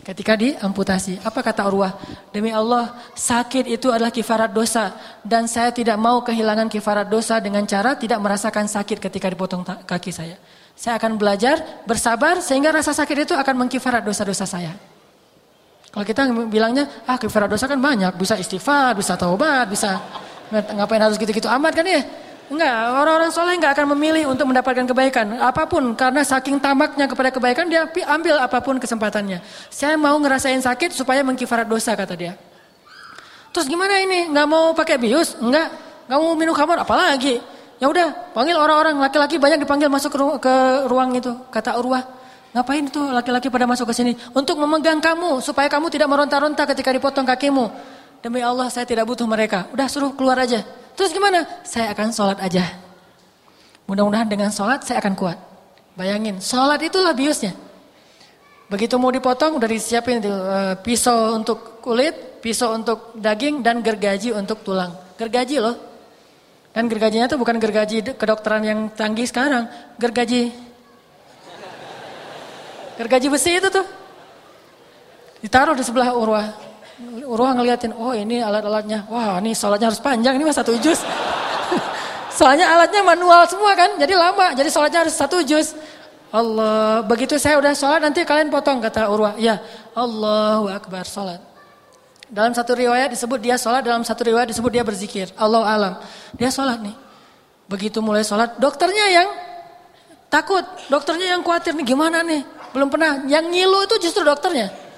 Speaker 1: ketika diamputasi. Apa kata Urwah? Demi Allah, sakit itu adalah kifarat dosa dan saya tidak mau kehilangan kifarat dosa dengan cara tidak merasakan sakit ketika dipotong kaki saya. Saya akan belajar bersabar sehingga rasa sakit itu akan mengkifarat dosa-dosa saya. Kalau kita bilangnya, ah kifarat dosa kan banyak, bisa istighfar, bisa taubat, bisa ngapain harus gitu-gitu amat kan ya? Enggak, orang-orang soleh enggak akan memilih untuk mendapatkan kebaikan. Apa pun, karena saking tamaknya kepada kebaikan, dia ambil apa pun kesempatannya. Saya mau ngerasain sakit supaya mengkifarat dosa, kata dia. Terus gimana ini? Enggak mau pakai bius? Enggak. Enggak mau minum khamar? Apalagi? Ya udah, panggil orang-orang laki-laki banyak dipanggil masuk ke, ke ruang itu, kata Urwah. Ngapain itu laki-laki pada masuk ke sini? Untuk memegang kamu supaya kamu tidak meronta-ronta ketika dipotong kakimu. Demi Allah saya tidak butuh mereka. Udah suruh keluar aja. Terus gimana? Saya akan sholat aja. Mudah-mudahan dengan sholat saya akan kuat. Bayangin, sholat itulah biusnya. Begitu mau dipotong udah disiapin uh, pisau untuk kulit, pisau untuk daging dan gergaji untuk tulang. Gergaji loh. Dan gergajinya tuh bukan gergaji kedokteran yang canggih sekarang, gergaji gergaji besi itu tuh. Ditaruh di sebelah urwah. Urwah ngeliatin, oh ini alat-alatnya. Wah ini sholatnya harus panjang, ini mah satu juz. Soalnya alatnya manual semua kan, jadi lama. Jadi sholatnya harus satu juz. Allah, begitu saya udah sholat nanti kalian potong kata Urwah. Ya, Allahu Akbar sholat. Dalam satu riwayat disebut dia sholat, dalam satu riwayat disebut dia berzikir. Allah alam. Dia sholat nih. Begitu mulai sholat, dokternya yang takut, dokternya yang khawatir nih gimana nih. Belum pernah, yang ngilu itu justru dokternya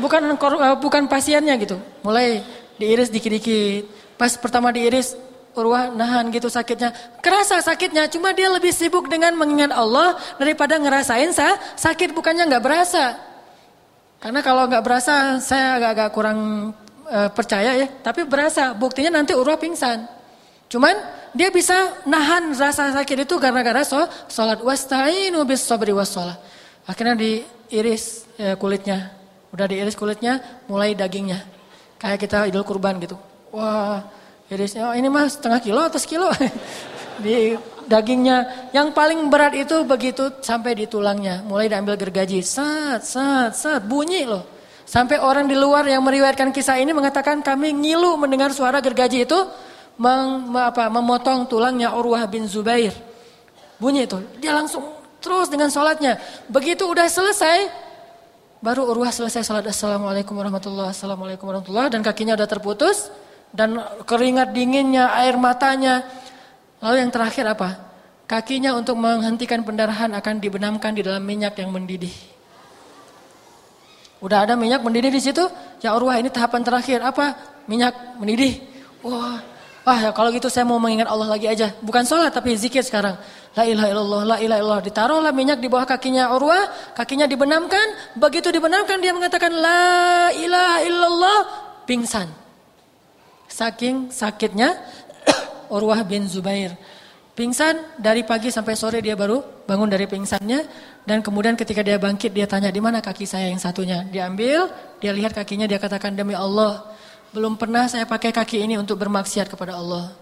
Speaker 1: bukan uh, bukan pasiennya gitu. Mulai diiris dikit-dikit. Pas pertama diiris Urwah nahan gitu sakitnya. Kerasa sakitnya, cuma dia lebih sibuk dengan mengingat Allah daripada ngerasain sa sakit bukannya nggak berasa. Karena kalau nggak berasa saya agak-agak kurang uh, percaya ya. Tapi berasa, buktinya nanti Urwah pingsan. Cuman dia bisa nahan rasa sakit itu gara-gara so, sholat wasta'inu bis sabri was Akhirnya diiris ya, kulitnya Udah diiris kulitnya, mulai dagingnya. Kayak kita idul kurban gitu. Wah, irisnya oh, ini mah setengah kilo atau sekilo. di dagingnya. Yang paling berat itu begitu sampai di tulangnya. Mulai diambil gergaji. Sat, sat, sat. Bunyi loh. Sampai orang di luar yang meriwayatkan kisah ini mengatakan kami ngilu mendengar suara gergaji itu meng, apa, memotong tulangnya Urwah bin Zubair. Bunyi itu. Dia langsung terus dengan sholatnya. Begitu udah selesai, baru Urwah selesai sholat. Assalamualaikum warahmatullahi Assalamualaikum warahmatullahi Dan kakinya udah terputus. Dan keringat dinginnya, air matanya. Lalu yang terakhir apa? Kakinya untuk menghentikan pendarahan akan dibenamkan di dalam minyak yang mendidih. Udah ada minyak mendidih di situ. Ya Urwah ini tahapan terakhir apa? Minyak mendidih. Wah, wah kalau gitu saya mau mengingat Allah lagi aja. Bukan sholat tapi zikir sekarang. La ilaha illallah, la ilaha illallah. Ditaruhlah minyak di bawah kakinya Urwah. Kakinya dibenamkan. Begitu dibenamkan dia mengatakan la ilaha illallah. Pingsan. Saking sakitnya Urwah bin Zubair. Pingsan dari pagi sampai sore dia baru bangun dari pingsannya dan kemudian ketika dia bangkit dia tanya di mana kaki saya yang satunya. Dia ambil, dia lihat kakinya dia katakan demi Allah belum pernah saya pakai kaki ini untuk bermaksiat kepada Allah.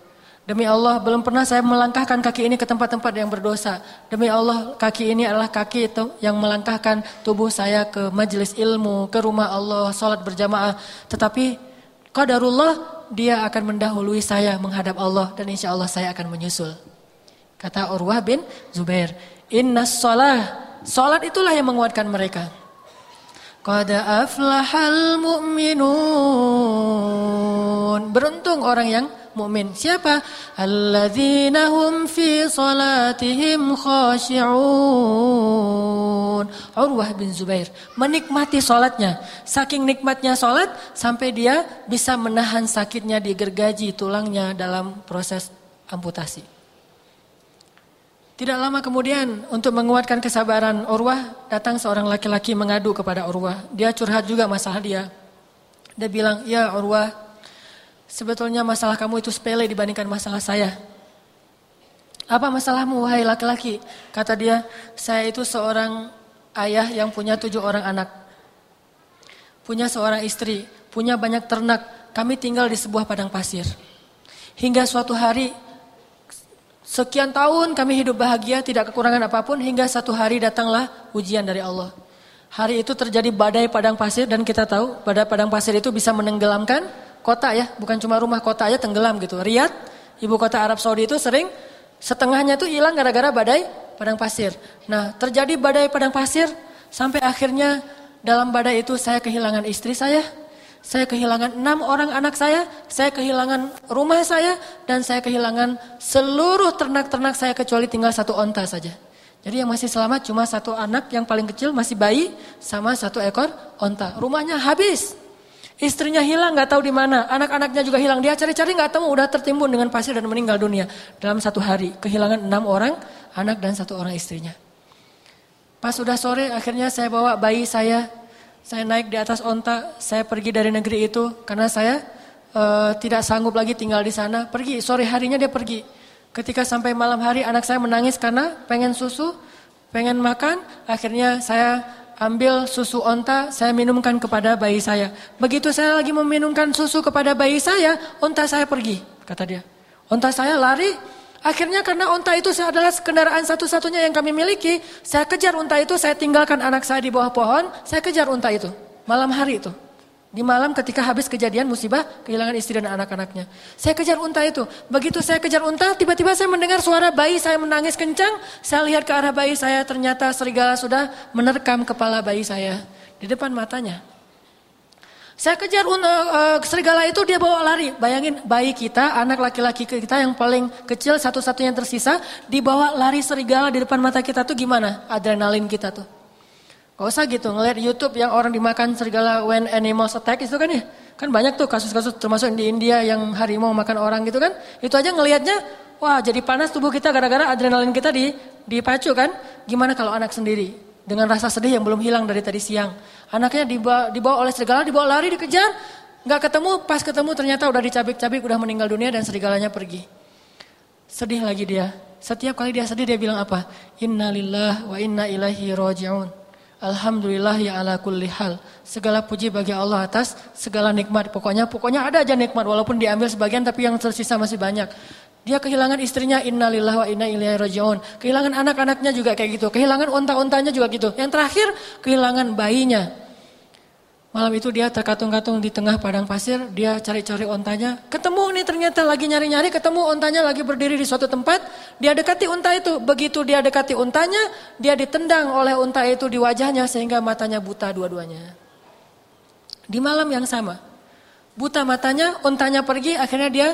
Speaker 1: Demi Allah belum pernah saya melangkahkan kaki ini ke tempat-tempat yang berdosa. Demi Allah kaki ini adalah kaki itu yang melangkahkan tubuh saya ke majelis ilmu, ke rumah Allah, salat berjamaah. Tetapi qadarullah dia akan mendahului saya menghadap Allah dan insya Allah saya akan menyusul. Kata Urwah bin Zubair, "Inna salah, salat itulah yang menguatkan mereka." Qad aflahal mu'minun. Beruntung orang yang mukmin. Siapa? Alladzina hum fi salatihim khashi'un. Urwah bin Zubair menikmati salatnya. Saking nikmatnya salat sampai dia bisa menahan sakitnya di gergaji tulangnya dalam proses amputasi. Tidak lama kemudian untuk menguatkan kesabaran Urwah datang seorang laki-laki mengadu kepada Urwah. Dia curhat juga masalah dia. Dia bilang, ya Urwah, sebetulnya masalah kamu itu sepele dibandingkan masalah saya. Apa masalahmu wahai laki-laki? Kata dia, saya itu seorang ayah yang punya tujuh orang anak. Punya seorang istri, punya banyak ternak. Kami tinggal di sebuah padang pasir. Hingga suatu hari Sekian tahun kami hidup bahagia, tidak kekurangan apa pun, hingga satu hari datanglah ujian dari Allah. Hari itu terjadi badai padang pasir dan kita tahu badai padang pasir itu bisa menenggelamkan kota ya, bukan cuma rumah kota aja tenggelam gitu. Riyadh, ibu kota Arab Saudi itu sering setengahnya itu hilang gara-gara badai padang pasir. Nah, terjadi badai padang pasir sampai akhirnya dalam badai itu saya kehilangan istri saya, saya kehilangan enam orang anak saya, saya kehilangan rumah saya, dan saya kehilangan seluruh ternak-ternak saya kecuali tinggal satu onta saja. Jadi yang masih selamat cuma satu anak yang paling kecil masih bayi sama satu ekor onta. Rumahnya habis. Istrinya hilang nggak tahu di mana, anak-anaknya juga hilang. Dia cari-cari nggak tahu udah tertimbun dengan pasir dan meninggal dunia dalam satu hari. Kehilangan enam orang anak dan satu orang istrinya. Pas sudah sore akhirnya saya bawa bayi saya saya naik di atas onta, saya pergi dari negeri itu karena saya uh, tidak sanggup lagi tinggal di sana. Pergi, sore harinya dia pergi. Ketika sampai malam hari anak saya menangis karena pengen susu, pengen makan. Akhirnya saya ambil susu onta, saya minumkan kepada bayi saya. Begitu saya lagi meminumkan susu kepada bayi saya, onta saya pergi, kata dia. Onta saya lari, Akhirnya karena unta itu adalah kendaraan satu-satunya yang kami miliki, saya kejar unta itu, saya tinggalkan anak saya di bawah pohon, saya kejar unta itu. Malam hari itu. Di malam ketika habis kejadian musibah, kehilangan istri dan anak-anaknya. Saya kejar unta itu. Begitu saya kejar unta, tiba-tiba saya mendengar suara bayi saya menangis kencang. Saya lihat ke arah bayi saya, ternyata serigala sudah menerkam kepala bayi saya. Di depan matanya. Saya kejar uh, serigala itu dia bawa lari. Bayangin bayi kita, anak laki-laki kita yang paling kecil satu-satunya tersisa dibawa lari serigala di depan mata kita tuh gimana? Adrenalin kita tuh. Gak usah gitu ngeliat YouTube yang orang dimakan serigala when animals attack itu kan ya. Kan banyak tuh kasus-kasus termasuk di India yang harimau makan orang gitu kan. Itu aja ngelihatnya wah jadi panas tubuh kita gara-gara adrenalin kita di dipacu kan. Gimana kalau anak sendiri dengan rasa sedih yang belum hilang dari tadi siang. Anaknya dibawa, dibawa oleh serigala, dibawa lari, dikejar. Nggak ketemu, pas ketemu ternyata udah dicabik-cabik, udah meninggal dunia dan serigalanya pergi. Sedih lagi dia. Setiap kali dia sedih dia bilang apa? Innalillah wa inna ilahi roji'un. Alhamdulillah ya ala kulli hal. Segala puji bagi Allah atas segala nikmat. Pokoknya pokoknya ada aja nikmat walaupun diambil sebagian tapi yang tersisa masih banyak. Dia kehilangan istrinya innalillah wa inna ilaihi rajiun. Kehilangan anak-anaknya juga kayak gitu. Kehilangan unta-untanya juga gitu. Yang terakhir kehilangan bayinya. Malam itu dia terkatung-katung di tengah padang pasir, dia cari-cari ontanya. Ketemu nih ternyata lagi nyari-nyari, ketemu ontanya lagi berdiri di suatu tempat. Dia dekati unta itu. Begitu dia dekati untanya, dia ditendang oleh unta itu di wajahnya sehingga matanya buta dua-duanya. Di malam yang sama. Buta matanya, untanya pergi, akhirnya dia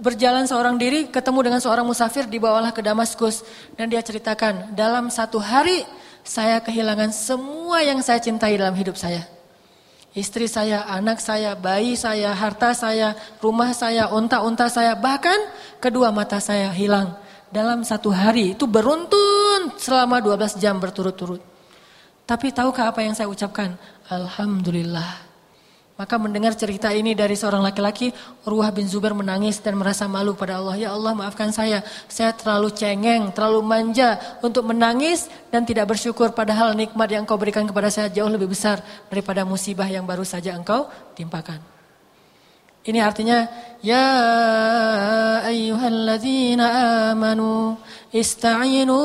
Speaker 1: berjalan seorang diri ketemu dengan seorang musafir dibawalah ke Damaskus dan dia ceritakan dalam satu hari saya kehilangan semua yang saya cintai dalam hidup saya istri saya, anak saya, bayi saya, harta saya, rumah saya, unta-unta saya, bahkan kedua mata saya hilang dalam satu hari. Itu beruntun selama 12 jam berturut-turut. Tapi tahukah apa yang saya ucapkan? Alhamdulillah. Maka mendengar cerita ini dari seorang laki-laki, Urwah bin Zubair menangis dan merasa malu pada Allah. Ya Allah maafkan saya, saya terlalu cengeng, terlalu manja untuk menangis dan tidak bersyukur padahal nikmat yang engkau berikan kepada saya jauh lebih besar daripada musibah yang baru saja engkau timpakan. Ini artinya, Ya ayyuhalladzina amanu ista'inu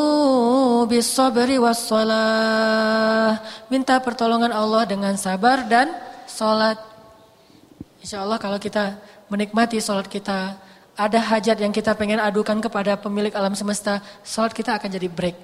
Speaker 1: bis sabri was salah. Minta pertolongan Allah dengan sabar dan sholat. Insya Allah kalau kita menikmati sholat kita, ada hajat yang kita pengen adukan kepada pemilik alam semesta, sholat kita akan jadi break.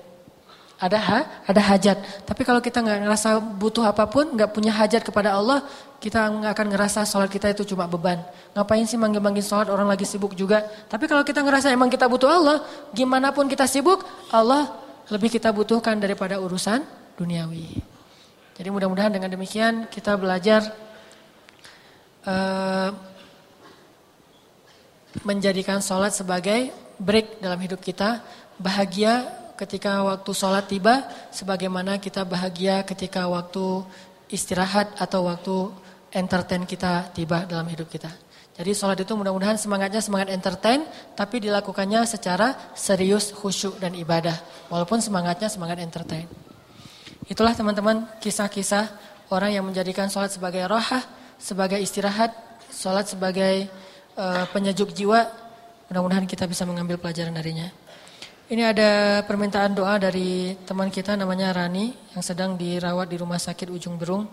Speaker 1: Ada ha, ada hajat. Tapi kalau kita nggak ngerasa butuh apa pun, nggak punya hajat kepada Allah, kita akan ngerasa sholat kita itu cuma beban. Ngapain sih manggil-manggil sholat orang lagi sibuk juga. Tapi kalau kita ngerasa emang kita butuh Allah, gimana pun kita sibuk, Allah lebih kita butuhkan daripada urusan duniawi. Jadi mudah-mudahan dengan demikian kita belajar uh, menjadikan sholat sebagai break dalam hidup kita, bahagia ketika waktu sholat tiba, sebagaimana kita bahagia ketika waktu istirahat atau waktu entertain kita tiba dalam hidup kita. Jadi sholat itu mudah-mudahan semangatnya semangat entertain, tapi dilakukannya secara serius, khusyuk dan ibadah. Walaupun semangatnya semangat entertain. Itulah teman-teman kisah-kisah orang yang menjadikan sholat sebagai rohah, sebagai istirahat, Sholat sebagai uh, penyejuk jiwa, mudah-mudahan kita bisa mengambil pelajaran darinya. Ini ada permintaan doa dari teman kita namanya Rani yang sedang dirawat di rumah sakit Ujung Berung.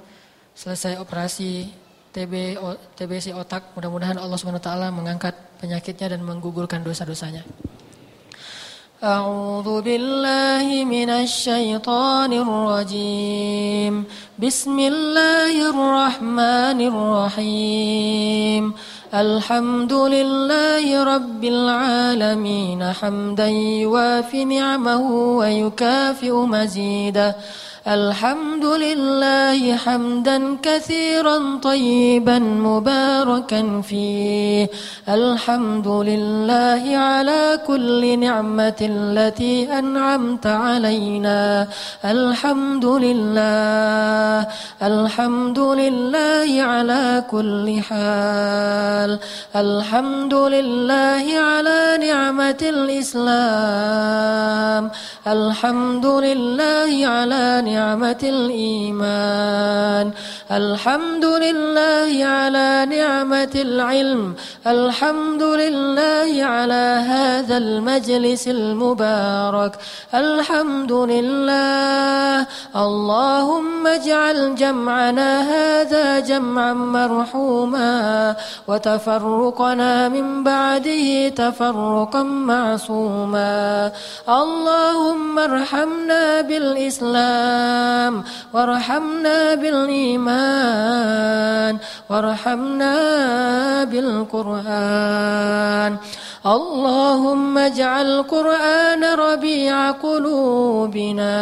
Speaker 1: Selesai operasi TB TBC otak, mudah-mudahan Allah SWT mengangkat penyakitnya dan menggugurkan dosa-dosanya. أعوذ بالله من الشيطان الرجيم. بسم الله الرحمن الرحيم. الحمد لله رب العالمين. حمدا يوافي نعمه ويكافئ مزيده. الحمد لله حمدا كثيرا طيبا مباركا فيه. الحمد لله على كل نعمة التي أنعمت علينا. الحمد لله الحمد لله على كل حال. الحمد لله على نعمة الإسلام. الحمد لله على نعمة نعمة الإيمان. الحمد لله على نعمة العلم. الحمد لله على هذا المجلس المبارك. الحمد لله اللهم اجعل جمعنا هذا جمعا مرحوما. وتفرقنا من بعده تفرقا معصوما. اللهم ارحمنا بالإسلام. الإسلام وارحمنا بالإيمان. وارحمنا بالقرآن. اللهم اجعل القرآن ربيع قلوبنا.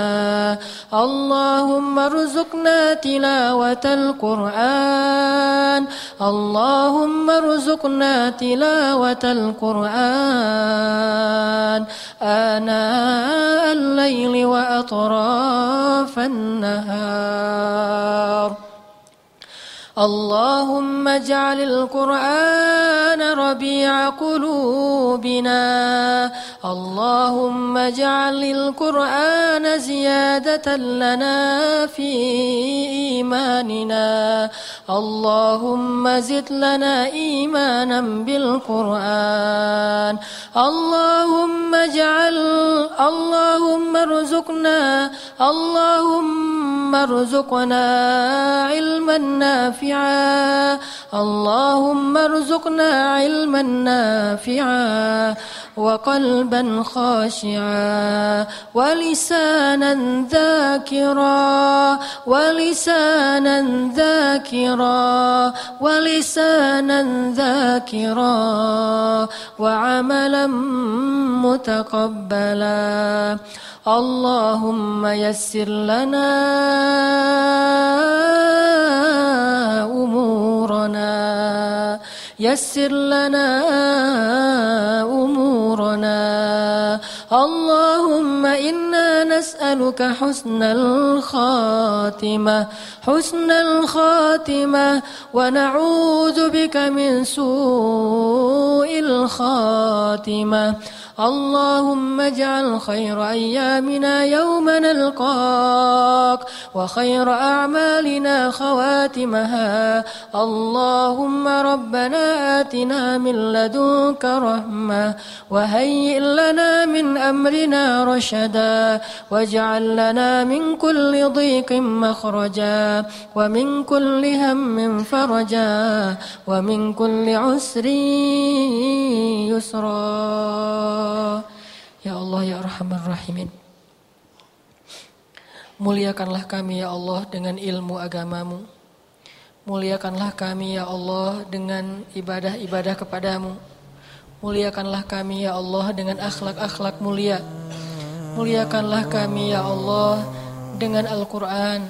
Speaker 1: اللهم ارزقنا تلاوة القرآن. اللهم ارزقنا تلاوة القرآن. آناء الليل وأطراف النهار. اللهم اجعل القرآن ربيع قلوبنا. اللهم اجعل القرآن زيادة لنا في إيماننا. اللهم زد لنا إيمانا بالقرآن. اللهم اجعل اللهم ارزقنا اللهم ارزقنا علما نافعا. اللهم ارزقنا علما نافعا. وقلبا خاشعا ولسانا ذاكرا ولسانا ذاكرا ولسانا ذاكرا وعملا متقبلا اللهم يسر لنا أمورنا يسر لنا أمورنا. اللهم إنا نسألك حسن الخاتمة حسن الخاتمة ونعوذ بك من سوء الخاتمة. اللهم اجعل خير أيامنا يوم نلقاك وخير أعمالنا خواتمها. اللهم ربنا آتنا من لدنك رحمة وهيئ لنا من أمرنا رشدا واجعل لنا من كل ضيق مخرجا ومن كل هم فرجا ومن كل عسر يسرا. Ya Allah ya Arhamar Rahimin. Muliakanlah kami ya Allah dengan ilmu agamamu. Muliakanlah kami ya Allah dengan ibadah-ibadah kepadamu. Muliakanlah kami ya Allah dengan akhlak-akhlak mulia. Muliakanlah kami ya Allah dengan Al-Quran.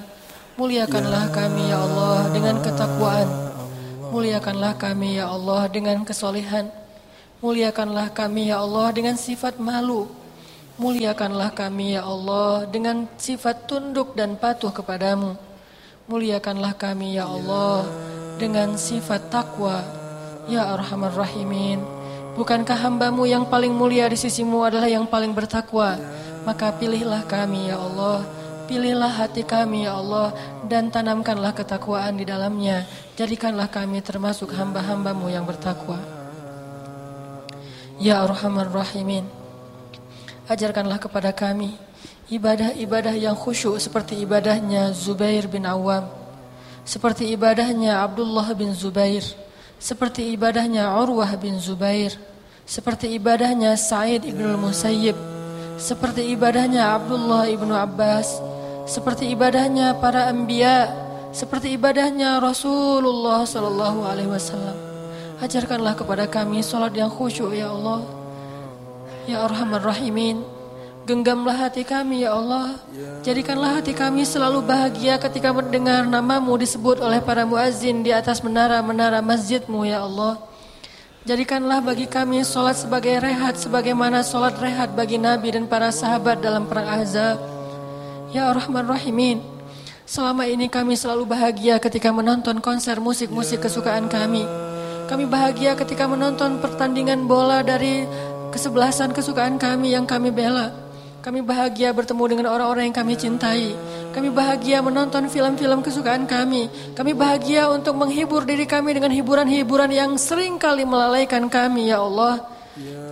Speaker 1: Muliakanlah kami ya Allah dengan ketakwaan. Muliakanlah kami ya Allah dengan kesolehan Muliakanlah kami ya Allah dengan sifat malu. Muliakanlah kami ya Allah dengan sifat tunduk dan patuh kepadamu. Muliakanlah kami ya Allah dengan sifat takwa. Ya Arhamar Rahimin. Bukankah hambamu yang paling mulia di sisimu adalah yang paling bertakwa? Maka pilihlah kami ya Allah. Pilihlah hati kami ya Allah dan tanamkanlah ketakwaan di dalamnya. Jadikanlah kami termasuk hamba-hambamu yang bertakwa. Ya Arhamar Rahimin Ajarkanlah kepada kami Ibadah-ibadah yang khusyuk Seperti ibadahnya Zubair bin Awam Seperti ibadahnya Abdullah bin Zubair Seperti ibadahnya Urwah bin Zubair Seperti ibadahnya Sa'id ibn Musayyib Seperti ibadahnya Abdullah ibn Abbas Seperti ibadahnya para anbiya Seperti ibadahnya Rasulullah sallallahu alaihi wasallam Ajarkanlah kepada kami solat yang khusyuk ya Allah. Ya Arhamar Rahimin. Genggamlah hati kami ya Allah. Jadikanlah hati kami selalu bahagia ketika mendengar namamu disebut oleh para muazzin di atas menara-menara masjidmu ya Allah. Jadikanlah bagi kami solat sebagai rehat sebagaimana solat rehat bagi Nabi dan para sahabat dalam perang Ahzab. Ya Arhamar Rahimin. Selama ini kami selalu bahagia ketika menonton konser musik-musik kesukaan kami. Kami bahagia ketika menonton pertandingan bola dari kesebelasan kesukaan kami yang kami bela. Kami bahagia bertemu dengan orang-orang yang kami cintai. Kami bahagia menonton film-film kesukaan kami. Kami bahagia untuk menghibur diri kami dengan hiburan-hiburan yang sering kali melalaikan kami, ya Allah.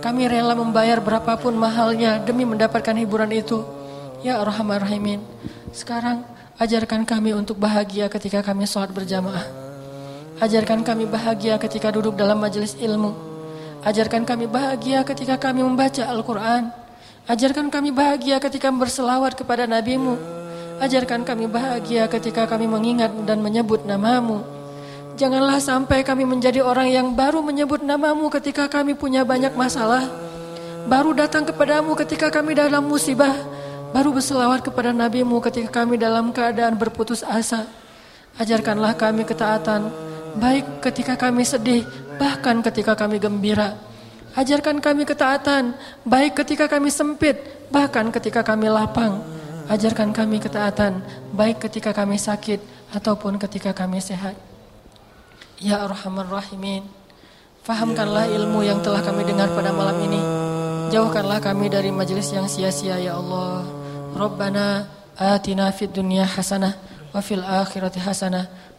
Speaker 1: Kami rela membayar berapapun mahalnya demi mendapatkan hiburan itu. Ya Arhamar Rahimin. Sekarang ajarkan kami untuk bahagia ketika kami sholat berjamaah. Ajarkan kami bahagia ketika duduk dalam majelis ilmu. Ajarkan kami bahagia ketika kami membaca Al-Quran. Ajarkan kami bahagia ketika berselawat kepada NabiMu. Ajarkan kami bahagia ketika kami mengingat dan menyebut namamu. Janganlah sampai kami menjadi orang yang baru menyebut namamu ketika kami punya banyak masalah. Baru datang kepadamu ketika kami dalam musibah. Baru berselawat kepada NabiMu ketika kami dalam keadaan berputus asa. Ajarkanlah kami ketaatan baik ketika kami sedih, bahkan ketika kami gembira. Ajarkan kami ketaatan, baik ketika kami sempit, bahkan ketika kami lapang. Ajarkan kami ketaatan, baik ketika kami sakit ataupun ketika kami sehat. Ya Arhamar Rahimin, fahamkanlah ilmu yang telah kami dengar pada malam ini. Jauhkanlah kami dari majelis yang sia-sia ya Allah. Rabbana atina fid dunya hasanah wa fil akhirati hasanah